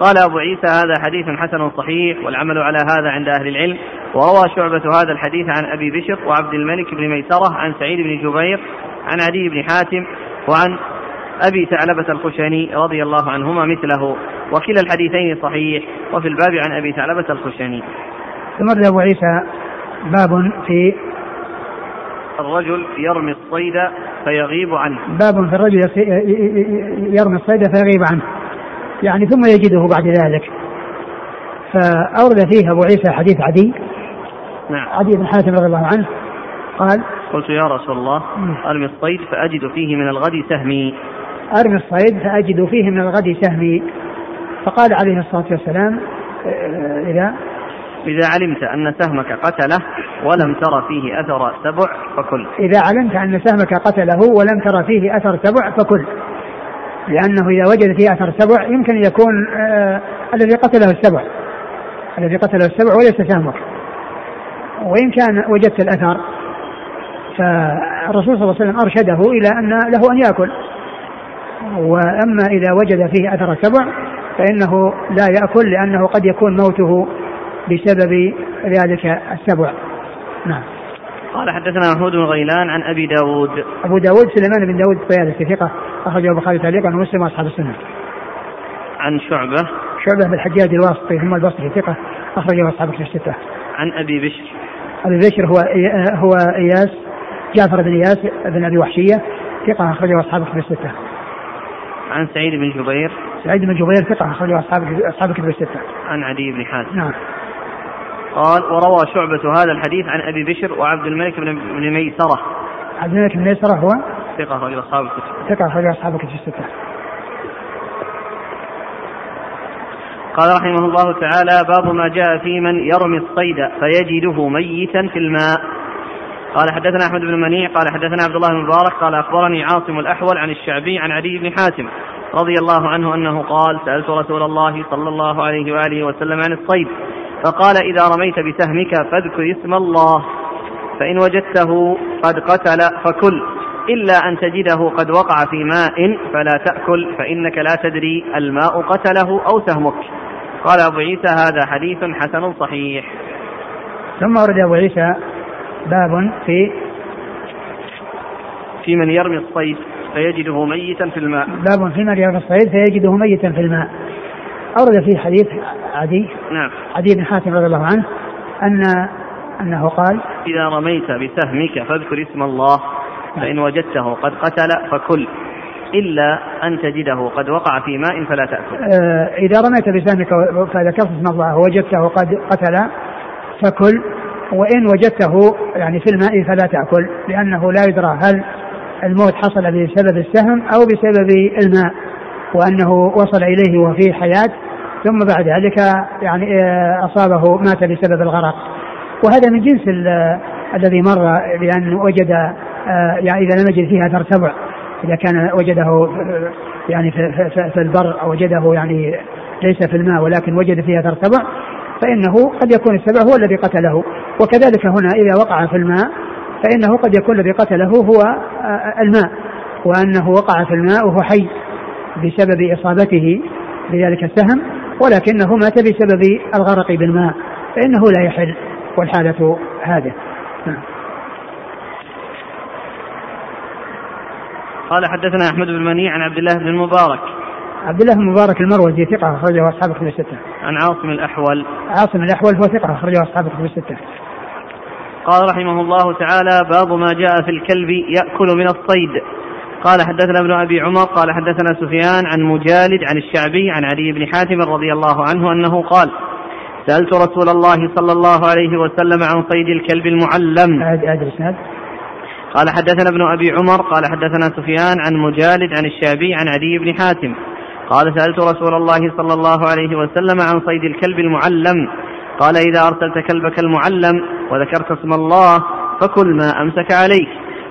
قال أبو عيسى هذا حديث حسن صحيح والعمل على هذا عند أهل العلم. وروى شعبة هذا الحديث عن أبي بشر وعبد الملك بن ميسرة عن سعيد بن جبير عن عدي بن حاتم وعن أبي ثعلبة الخشني رضي الله عنهما مثله. وكلا الحديثين صحيح وفي الباب عن أبي ثعلبة الخشني. ثم أبو عيسى باب في الرجل يرمي الصيد فيغيب عنه. باب في الرجل يرمي الصيد فيغيب عنه. يعني ثم يجده بعد ذلك. فأورد فيه أبو عيسى حديث عدي. نعم. عدي بن حاتم رضي الله عنه. قال قلت يا رسول الله أرمي الصيد فأجد فيه من الغد سهمي. أرمي الصيد فأجد فيه من الغد سهمي. فقال عليه الصلاة والسلام آه، إذا؟ إذا علمت أن سهمك قتله ولم تر فيه أثر سبع فكل. إذا علمت أن سهمك قتله ولم تر فيه أثر سبع فكل. لأنه إذا وجد فيه أثر سبع يمكن أن يكون آه الذي قتله السبع. الذي قتله السبع وليس سهمك وإن كان وجدت الأثر فالرسول صلى الله عليه وسلم أرشده إلى أن له أن يأكل. وأما إذا وجد فيه أثر السبع فإنه لا يأكل لأنه قد يكون موته بسبب ذلك السبع. نعم. قال حدثنا محمود بن غيلان عن أبي داود. أبو داود سليمان بن داود الطيالسي ثقة أخرجه البخاري تعليقا ومسلم وأصحاب السنة. عن شعبة. شعبة بالحجاج الواسطي ثم البصري ثقة أخرجه أصحاب الستة. عن أبي بشر. أبي بشر هو هو إياس جعفر بن إياس بن أبي وحشية ثقة أخرجه أصحاب الستة. عن سعيد بن جبير. سعيد بن جبير ثقة أخرجه أصحاب أصحاب الكتب الستة. عن عدي بن حاتم نعم. قال وروى شعبة هذا الحديث عن أبي بشر وعبد الملك بن ميسرة. عبد الملك بن ميسرة هو؟ ثقة أخرجه أصحاب الكتب. ثقة أخرجه أصحاب الكتب الستة. قال رحمه الله تعالى باب ما جاء في من يرمي الصيد فيجده ميتا في الماء. قال حدثنا أحمد بن منيع قال حدثنا عبد الله بن مبارك قال أخبرني عاصم الأحول عن الشعبي عن عدي بن حاتم رضي الله عنه أنه قال سألت رسول الله صلى الله عليه وآله وسلم عن الصيد. فقال إذا رميت بسهمك فاذكر اسم الله فإن وجدته قد قتل فكل إلا أن تجده قد وقع في ماء فلا تأكل فإنك لا تدري الماء قتله أو سهمك. قال أبو عيسى هذا حديث حسن صحيح. ثم ورد أبو عيسى باب في في من يرمي الصيد فيجده ميتا في الماء. باب في من يرمي الصيد فيجده ميتا في الماء. أورد فيه حديث عدي نعم. عدي بن حاتم رضي الله عنه أن أنه قال إذا رميت بسهمك فاذكر اسم الله فإن وجدته قد قتل فكل إلا أن تجده قد وقع في ماء فلا تأكل. آه، إذا رميت بسهمك فذكرت اسم الله ووجدته قد قتل فكل وإن وجدته يعني في الماء فلا تأكل لأنه لا يدرى هل الموت حصل بسبب السهم أو بسبب الماء وأنه وصل إليه وفيه حياة ثم بعد ذلك يعني آه، أصابه مات بسبب الغرق. وهذا من جنس ال- الذي مر بأن وجد آه، يعني إذا لم يجد فيها ترتبع إذا كان وجده آه، يعني في, في, البر أو وجده يعني ليس في الماء ولكن وجد فيها ترتبع فإنه قد يكون السبب هو الذي قتله. وكذلك هنا إذا وقع في الماء فإنه قد يكون الذي قتله هو آه، الماء. وأنه وقع في الماء وهو حي بسبب إصابته بذلك السهم. ولكنه مات بسبب الغرق بالماء فإنه لا يحل والحالة هذه. نعم. قال حدثنا أحمد بن منيع عن عبد الله بن المبارك. عبد الله بن مبارك المروزي ثقة أخرجه أصحاب الكتب الستة. عن عاصم الأحول. عاصم الأحول هو ثقة أخرجه أصحاب الكتب الستة. قال رحمه الله تعالى باب ما جاء في الكلب يأكل من الصيد. قال حدثنا ابن أبي عمر قال حدثنا سفيان عن مجالد عن الشعبي عن علي بن حاتم رضي الله عنه أنه قال سألت رسول الله صلى الله عليه وسلم عن صيد الكلب المعلم. قال حدثنا ابن أبي عمر قال حدثنا سفيان عن مجالد عن الشعبي عن عدي بن حاتم. قال سألت رسول الله صلى الله عليه وسلم عن صيد الكلب المعلم. قال إذا أرسلت كلبك المعلم وذكرت اسم الله فكل ما أمسك عليك.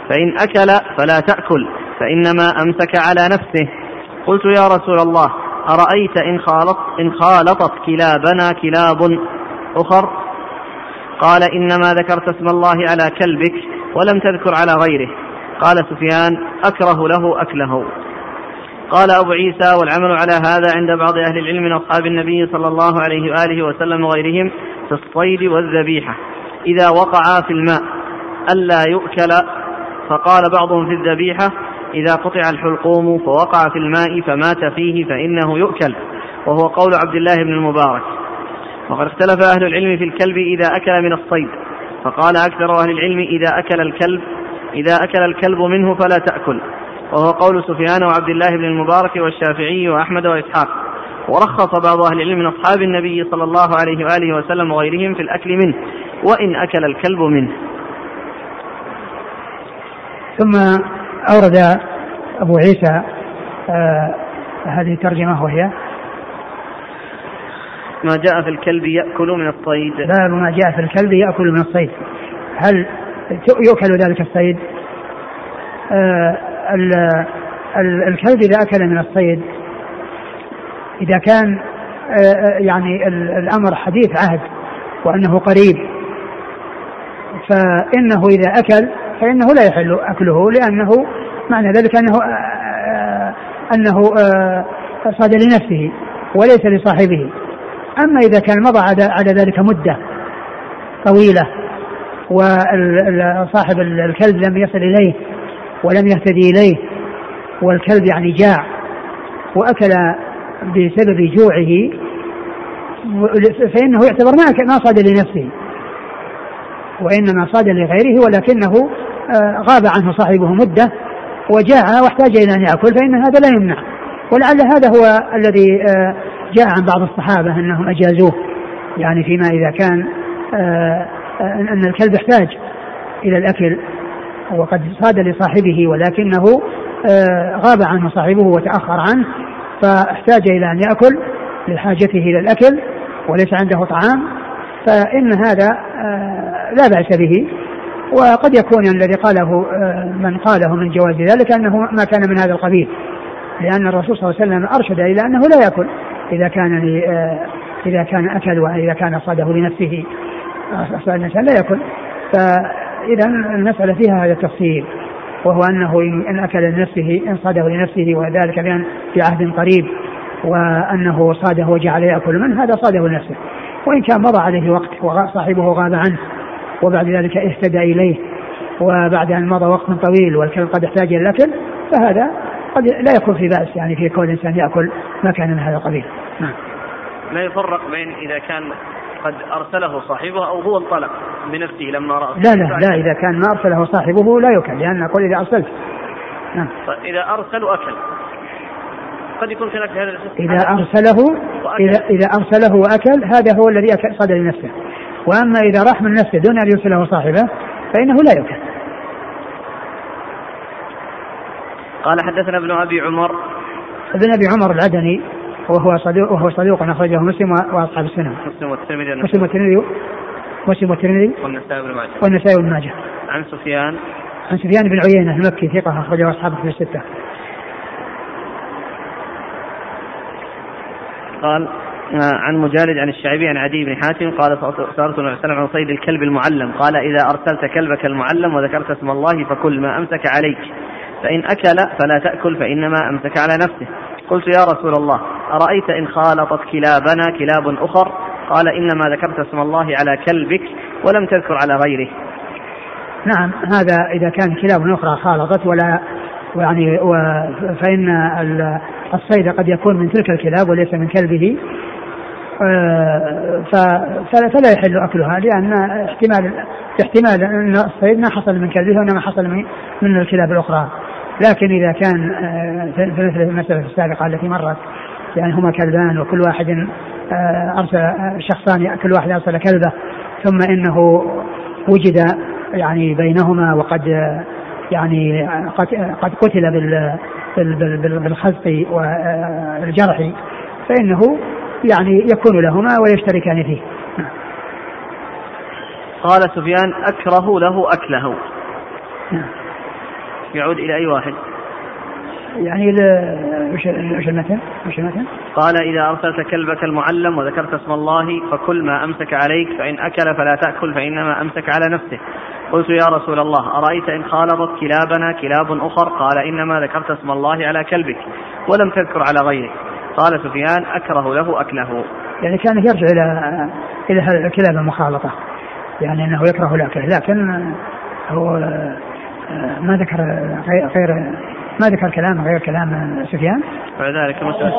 فإن أكل فلا تأكل. فإنما أمسك على نفسه. قلت يا رسول الله أرأيت إن خالط إن خالطت كلابنا كلاب أخر؟ قال إنما ذكرت اسم الله على كلبك ولم تذكر على غيره. قال سفيان أكره له أكله. قال أبو عيسى والعمل على هذا عند بعض أهل العلم من أصحاب النبي صلى الله عليه وآله وسلم وغيرهم في الصيد والذبيحة. إذا وقعا في الماء ألا يؤكل؟ فقال بعضهم في الذبيحة إذا قطع الحلقوم فوقع في الماء فمات فيه فإنه يؤكل. وهو قول عبد الله بن المبارك. وقد اختلف أهل العلم في الكلب إذا أكل من الصيد. فقال أكثر أهل العلم إذا أكل الكلب إذا أكل الكلب منه فلا تأكل. وهو قول سفيان وعبد الله بن المبارك والشافعي وأحمد وإسحاق. ورخص بعض أهل العلم من أصحاب النبي صلى الله عليه وآله وسلم وغيرهم في الأكل منه. وإن أكل الكلب منه. ثم أورد أبو عيسى آه هذه الترجمة وهي ما جاء في الكلب يأكل من الصيد. باب ما جاء في الكلب يأكل من الصيد. هل يؤكل ذلك الصيد؟ آه ال ال الكلب إذا أكل من الصيد إذا كان آه يعني ال- الأمر حديث عهد وأنه قريب فإنه إذا أكل فإنه لا يحل أكله لأنه معنى ذلك أنه آه أنه آه صاد لنفسه وليس لصاحبه. أما إذا كان مضى على ذلك مدة طويلة وصاحب الكلب لم يصل إليه ولم يهتدي إليه والكلب يعني جاع وأكل بسبب جوعه فإنه يعتبر ما صاد لنفسه. وإنما صاد لغيره ولكنه آه، غاب عنه صاحبه مدة وجاع واحتاج إلى أن يأكل فإن هذا لا يمنع. ولعل هذا هو الذي آه، جاء عن بعض الصحابة أنهم أجازوه. يعني فيما إذا كان آه، أن الكلب يحتاج إلى الأكل وقد صاد لصاحبه ولكنه غاب عنه صاحبه وتأخر عنه فاحتاج إلى أن يأكل لحاجته إلى الأكل وليس عنده طعام. فإن هذا لا بأس به. وقد يكون الذي قاله من قاله من جواز ذلك أنه ما كان من هذا القبيل. لأن الرسول صلى الله عليه وسلم أرشد إلى أنه لا يأكل إذا كان إذا كان أكل وإذا كان صاده لنفسه الإنسان لا يأكل. فإذا المسألة فيها هذا التفصيل وهو أنه إن أكل لنفسه إن صاده لنفسه وذلك بأن في عهد قريب وأنه صاده وجعل يأكل منه هذا صاده لنفسه. وإن كان مضى عليه وقت وصاحبه غاب عنه وبعد ذلك اهتدى إليه وبعد أن مضى وقت طويل والكلب قد احتاج إلى الأكل فهذا قد لا يكون في بأس يعني في كون الإنسان يأكل ما كان من هذا القبيل. نعم. لا يفرق بين إذا كان قد أرسله صاحبه أو هو انطلق بنفسه لما رأى لا لا لا إذا كان ما أرسله صاحبه لا يؤكل لأن أقول إذا أرسلت. نعم. طيب إذا أرسل أكل. قد يكون كذلك هذا إذا أرسله إذا إذا أرسله وأكل هذا هو الذي أكل صاد لنفسه وأما إذا راح من نفسه دون أن يرسله صاحبه فإنه لا يؤكل. قال حدثنا ابن أبي عمر. ابن أبي عمر العدني وهو صدوق وهو صدوق أخرجه مسلم وأصحاب السنة. مسلم والترمذي مسلم والترمذي مسلم والترمذي والنسائي بن ماجه. والنسائي بن ماجه. عن سفيان. عن سفيان بن عيينة المكي ثقة أخرجه أصحابه في الستة. قال آه، عن مجالد عن الشعبي عن عدي بن حاتم قال سألت النبي صلى عن صيد الكلب المعلم. قال إذا أرسلت كلبك المعلم وذكرت اسم الله فكل ما أمسك عليك فإن أكل فلا تأكل فإنما أمسك على نفسه. قلت يا رسول الله أرأيت إن خالطت كلابنا كلاب أخر؟ قال إنما ذكرت اسم الله على كلبك ولم تذكر على غيره. نعم هذا إذا كان كلاب أخرى خالطت ولا يعني فإن الصيد قد يكون من تلك الكلاب وليس من كلبه. آه، فلا يحل أكلها لأن احتمال احتمال أن الصيد ما حصل من كلبه وإنما حصل من, الكلاب الأخرى. لكن إذا كان آه، في مثل المسألة السابقة التي مرت يعني هما كلبان وكل واحد آه، أرسل شخصان كل واحد أرسل كلبه ثم إنه وجد يعني بينهما وقد يعني قد قتل بالخزق والجرح فإنه يعني يكون لهما ويشتركان فيه قال سفيان أكره له أكله. يعود إلى أي واحد يعني وش المثل؟ وش المثل؟ قال إذا أرسلت كلبك المعلم وذكرت اسم الله فكل ما أمسك عليك فإن أكل فلا تأكل فإنما أمسك على نفسه قلت يا رسول الله أرأيت إن خالطت كلابنا كلاب أخر؟ قال إنما ذكرت اسم الله على كلبك ولم تذكر على غيره قال سفيان أكره له أكله يعني كان يرجع إلى إلى الكلاب المخالطة. يعني أنه يكره الأكل لكن هو ما ذكر غير ما ذكر كلام غير كلام سفيان. فذلك مسلم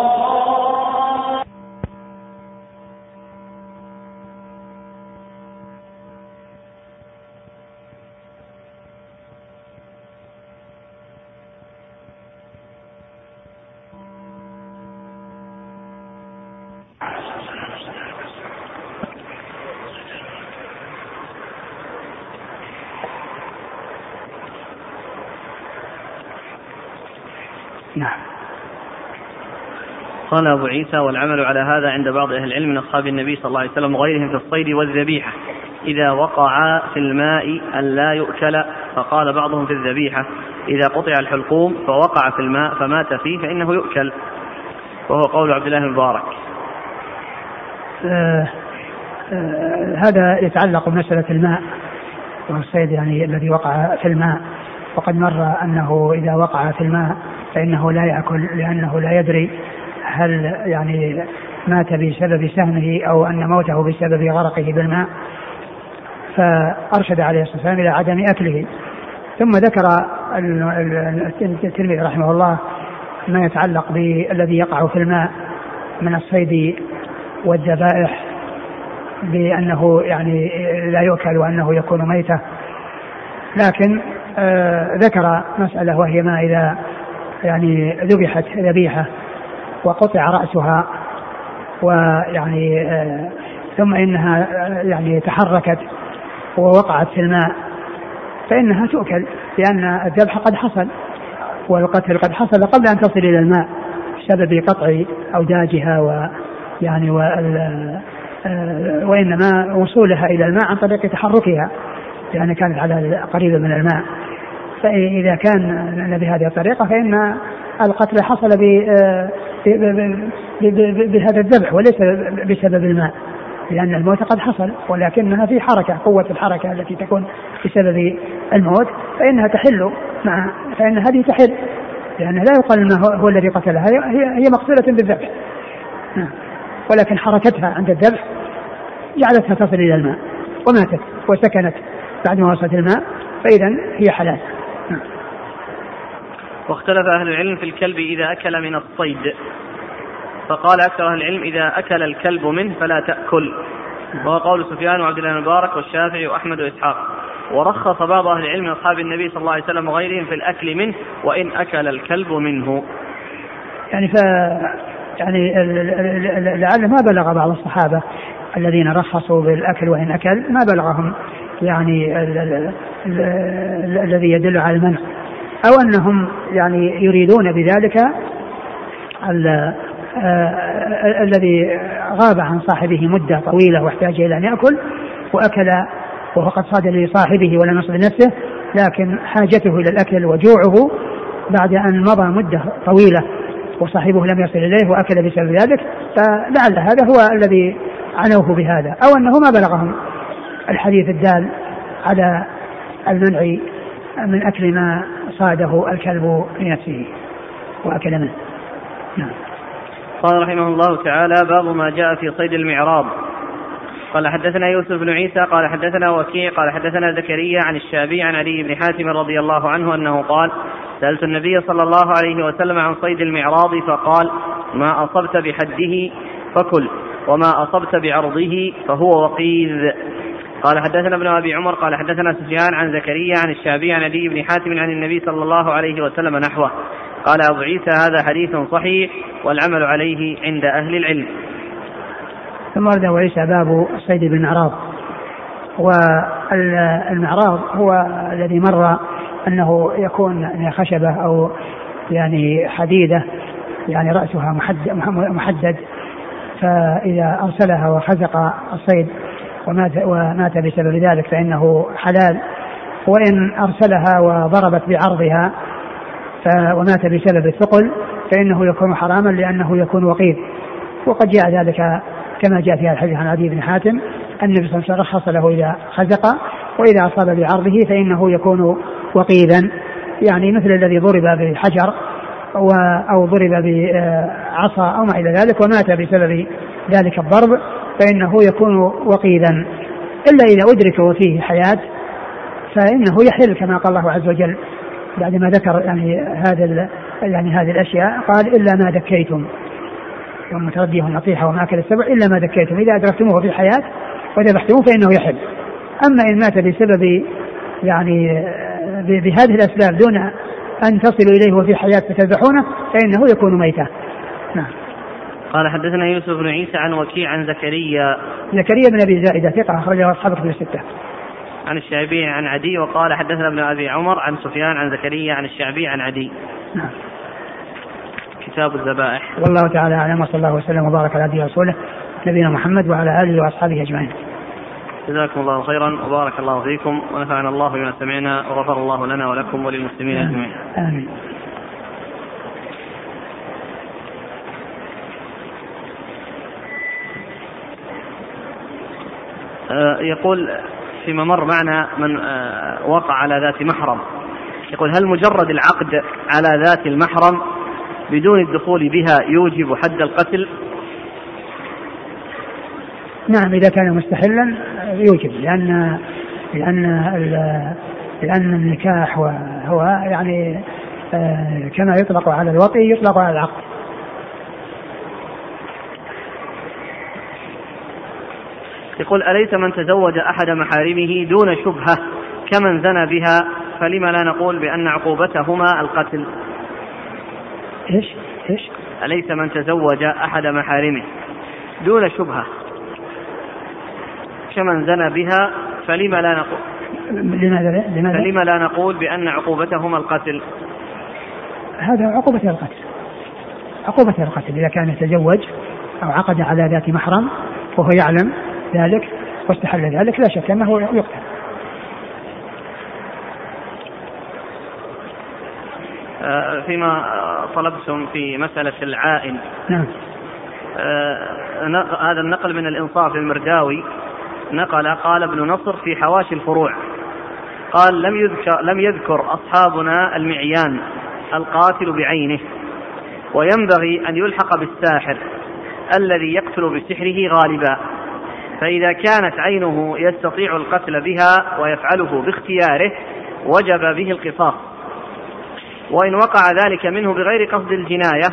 قال أبو عيسى والعمل على هذا عند بعض أهل العلم من أصحاب النبي صلى الله عليه وسلم وغيرهم في الصيد والذبيحة. إذا وقع في الماء أن لا يؤكل فقال بعضهم في الذبيحة إذا قطع الحلقوم فوقع في الماء فمات فيه فإنه يؤكل. وهو قول عبد الله المبارك. آه آه هذا يتعلق بمسألة الماء والصيد يعني الذي وقع في الماء. وقد مر أنه إذا وقع في الماء فإنه لا يأكل لأنه لا يدري هل يعني مات بسبب سهمه أو أن موته بسبب غرقه بالماء؟ فأرشد عليه الصلاة والسلام إلى عدم أكله. ثم ذكر الترمذي رحمه الله ما يتعلق بالذي يقع في الماء من الصيد والذبائح بأنه يعني لا يؤكل وأنه يكون ميته لكن آه ذكر مسألة وهي ما إذا يعني ذبحت ذبيحة. وقطع رأسها ويعني آه، ثم إنها آه، يعني تحركت ووقعت في الماء فإنها تؤكل لأن الذبح قد حصل والقتل قد حصل قبل أن تصل إلى الماء بسبب قطع أوداجها ويعني آه، وإنما وصولها إلى الماء عن طريق تحركها لأنها كانت على قريبة من الماء. فإذا كان بهذه الطريقة فإن القتل حصل آه، بهذا الذبح وليس بسبب الماء لأن الموت قد حصل ولكنها في حركة قوة الحركة التي تكون بسبب الموت فإنها تحل مع فإن هذه تحل لأن لا يقال أنه هو الذي قتلها هي هي مقتولة بالذبح. ولكن حركتها عند الذبح جعلتها تصل إلى الماء وماتت وسكنت بعد ما وصلت الماء فإذا هي حلال. واختلف أهل العلم في الكلب إذا أكل من الصيد. فقال أكثر أهل العلم إذا أكل الكلب منه فلا تأكل. وهو قول سفيان وعبد الله المبارك والشافعي وأحمد وإسحاق. ورخص بعض أهل العلم من أصحاب النبي صلى الله عليه وسلم وغيرهم في الأكل منه وإن أكل الكلب منه. يعني ف يعني لعل ما بلغ بعض الصحابة الذين رخصوا بالأكل وإن أكل ما بلغهم يعني الذي يدل على المنع. أو أنهم يعني يريدون بذلك آه، الذي غاب عن صاحبه مدة طويلة واحتاج إلى أن يأكل وأكل وهو قد صاد لصاحبه ولم يصل لنفسه لكن حاجته إلى الأكل وجوعه بعد أن مضى مدة طويلة وصاحبه لم يصل إليه وأكل بسبب ذلك فلعل هذا هو الذي عنوه بهذا. أو أنه ما بلغهم الحديث الدال على المنع من أكل ما صاده الكلب لنفسه وأكل منه. نعم. قال رحمه الله تعالى باب ما جاء في صيد المعراض. قال حدثنا يوسف بن عيسى قال حدثنا وكيع قال حدثنا زكريا عن الشابي عن علي بن حاتم رضي الله عنه أنه قال سألت النبي صلى الله عليه وسلم عن صيد المعراض فقال ما أصبت بحده فكل وما أصبت بعرضه فهو وقيذ. قال حدثنا ابن أبي عمر قال حدثنا سفيان عن زكريا عن الشعبي عن أبي بن حاتم عن النبي صلى الله عليه وسلم نحوه. قال أبو عيسى هذا حديث صحيح والعمل عليه عند أهل العلم. ثم ورد أبو عيسى باب الصيد بالمعراض. والمعراض هو الذي مر أنه يكون خشبة أو يعني حديدة يعني رأسها محدد, محدد. فإذا أرسلها وخزق الصيد ومات ومات بسبب ذلك فإنه حلال. وإن أرسلها وضربت بعرضها ومات بسبب الثقل فإنه يكون حراما لأنه يكون وقيد. وقد جاء ذلك كما جاء في الحديث عن عدي بن حاتم النبي صلى الله عليه وسلم رخص له إذا خزق وإذا أصاب بعرضه فإنه يكون وقيدا. يعني مثل الذي ضرب بحجر أو ضرب بعصا أو ما إلى ذلك ومات بسبب ذلك الضرب. فإنه يكون وقيدا إلا إذا أدرك وفيه حياة فإنه يحل كما قال الله عز وجل بعدما ذكر يعني هذا يعني هذه الأشياء قال إلا ما ذكيتم. يوم ترديه النصيحة وما أكل السبع إلا ما ذكيتم. إذا أدركتموه في حياة وذبحتموه فإنه يحل. أما إن مات بسبب يعني بهذه الأسباب دون أن تصلوا إليه وفي حياة فتذبحونه فإنه يكون ميتا. نعم. قال حدثنا يوسف بن عيسى عن وكيع عن زكريا زكريا بن أبي زائدة ثقة أخرجه أصحاب كتب الستة. عن الشعبي عن عدي وقال حدثنا ابن أبي عمر عن سفيان عن زكريا عن الشعبي عن عدي. نعم. كتاب الذبائح. والله تعالى أعلم وصلى الله وسلم وبارك على عبده ورسوله نبينا محمد وعلى آله وأصحابه أجمعين. جزاكم الله خيرا وبارك الله فيكم ونفعنا الله بما سمعنا وغفر الله لنا ولكم وللمسلمين أجمعين. آمين. يقول فيما مر معنا من آه، وقع على ذات محرم. يقول هل مجرد العقد على ذات المحرم بدون الدخول بها يوجب حد القتل؟ نعم إذا كان مستحلا يوجب لأن لأن لأن النكاح هو يعني آه، كما يطلق على الوطي يطلق على العقد. يقول أليس من تزوج أحد محارمه دون شبهة كمن زنى بها؟ فلما لا نقول بأن عقوبتهما القتل. إيش؟ إيش؟ أليس من تزوج أحد محارمه دون شبهة كمن زنى بها؟ فلم لا نقول لماذا لماذا؟ فلم لا نقول بأن عقوبتهما القتل. هذا عقوبة القتل. عقوبة القتل. إذا كان يتزوج أو عقد على ذات محرم وهو يعلم ذلك واستحل ذلك لا شك أنه يقتل. آه، فيما طلبتم في مسألة العائن. نعم. آه، هذا النقل من الإنصاف المرداوي نقل قال ابن نصر في حواشي الفروع. قال لم يذكر لم يذكر أصحابنا المعيان القاتل بعينه وينبغي أن يلحق بالساحر الذي يقتل بسحره غالبا. فإذا كانت عينه يستطيع القتل بها ويفعله باختياره وجب به القصاص. وإن وقع ذلك منه بغير قصد الجناية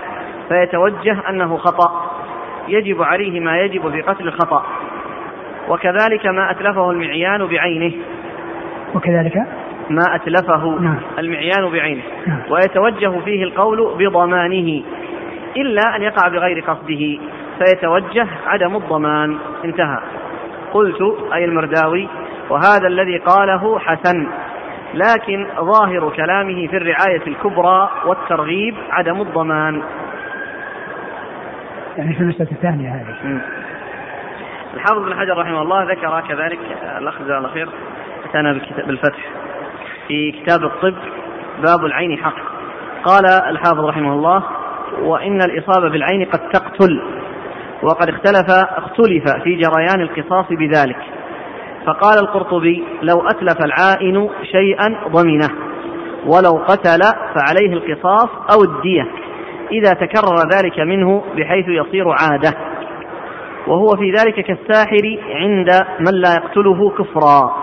فيتوجه أنه خطأ. يجب عليه ما يجب في قتل الخطأ. وكذلك ما أتلفه المعيان بعينه. وكذلك؟ ما أتلفه نعم. المعيان بعينه. نعم. ويتوجه فيه القول بضمانه إلا أن يقع بغير قصده. فيتوجه عدم الضمان. انتهى. قلت أي المرداوي وهذا الذي قاله حسن. لكن ظاهر كلامه في الرعاية الكبرى والترغيب عدم الضمان. يعني في المسألة الثانية هذه. الحافظ بن حجر رحمه الله ذكر كذلك الأخ جزاه الله خير أتانا بالفتح. في كتاب الطب باب العين حق. قال الحافظ رحمه الله وإن الإصابة بالعين قد تقتل. وقد اختلف اختلف في جريان القصاص بذلك. فقال القرطبي لو أتلف العائن شيئا ضمنه ولو قتل فعليه القصاص أو الدية إذا تكرر ذلك منه بحيث يصير عادة. وهو في ذلك كالساحر عند من لا يقتله كفرا.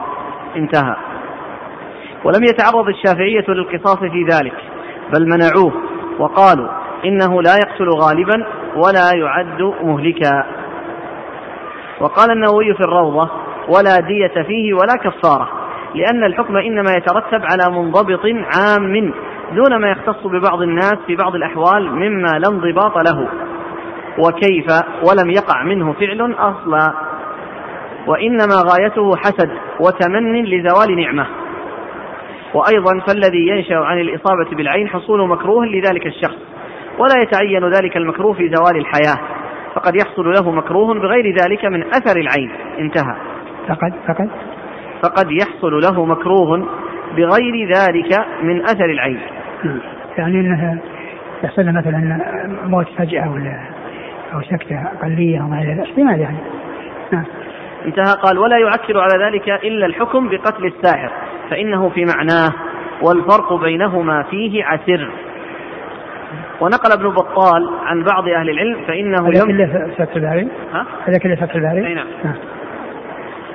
انتهى. ولم يتعرض الشافعية للقصاص في ذلك بل منعوه وقالوا إنه لا يقتل غالبا ولا يعد مهلكا. وقال النووي في الروضة ولا دية فيه ولا كفارة لأن الحكم إنما يترتب على منضبط عام دون ما يختص ببعض الناس في بعض الأحوال مما لا انضباط له وكيف ولم يقع منه فعل أصلا. وإنما غايته حسد وتمن لزوال نعمة. وأيضا فالذي ينشأ عن الإصابة بالعين حصول مكروه لذلك الشخص ولا يتعين ذلك المكروه في زوال الحياة. فقد يحصل له مكروه بغير ذلك من أثر العين. انتهى. فقد فقد؟ فقد يحصل له مكروه بغير ذلك من أثر العين. يعني أنها يحصل مثلا موت فجأة ولا أو سكتة قلبية أو ما إلى ذلك. احتمال يعني؟ نعم. انتهى. قال ولا يعكر على ذلك إلا الحكم بقتل الساحر فإنه في معناه والفرق بينهما فيه عسر. ونقل ابن بطال عن بعض أهل العلم فإنه هذا كله فتح الباري؟ ها؟ هذا كله فتح الباري؟ نعم. نعم.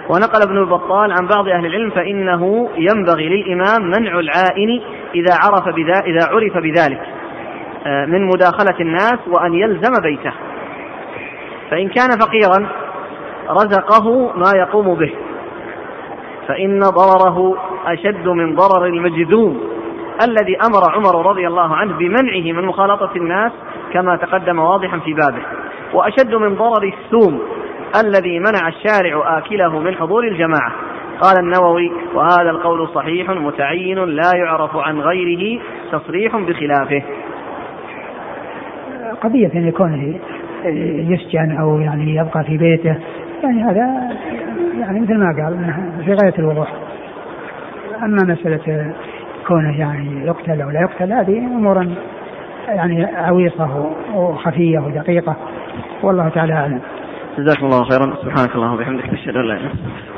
ونقل ابن البطال عن بعض أهل العلم فإنه ينبغي للإمام منع العائن إذا عرف بذا إذا عرف بذلك آه، من مداخلة الناس وأن يلزم بيته فإن كان فقيرا رزقه ما يقوم به فإن ضرره أشد من ضرر المجذوم الذي أمر عمر رضي الله عنه بمنعه من مخالطة الناس كما تقدم واضحا في بابه. وأشد من ضرر السوم الذي منع الشارع آكله من حضور الجماعة. قال النووي وهذا القول صحيح متعين لا يعرف عن غيره تصريح بخلافه. قضية أن يكون يسجن أو يعني يبقى في بيته يعني هذا يعني مثل ما قال في غاية الوضوح. أما مسألة كونه يعني يقتل أو لا يقتل هذه أمور يعني عويصة وخفية ودقيقة. والله تعالى أعلم. جزاكم الله خيرا. سبحانك اللهم وبحمدك نشهد أن لا إله إلا أنت.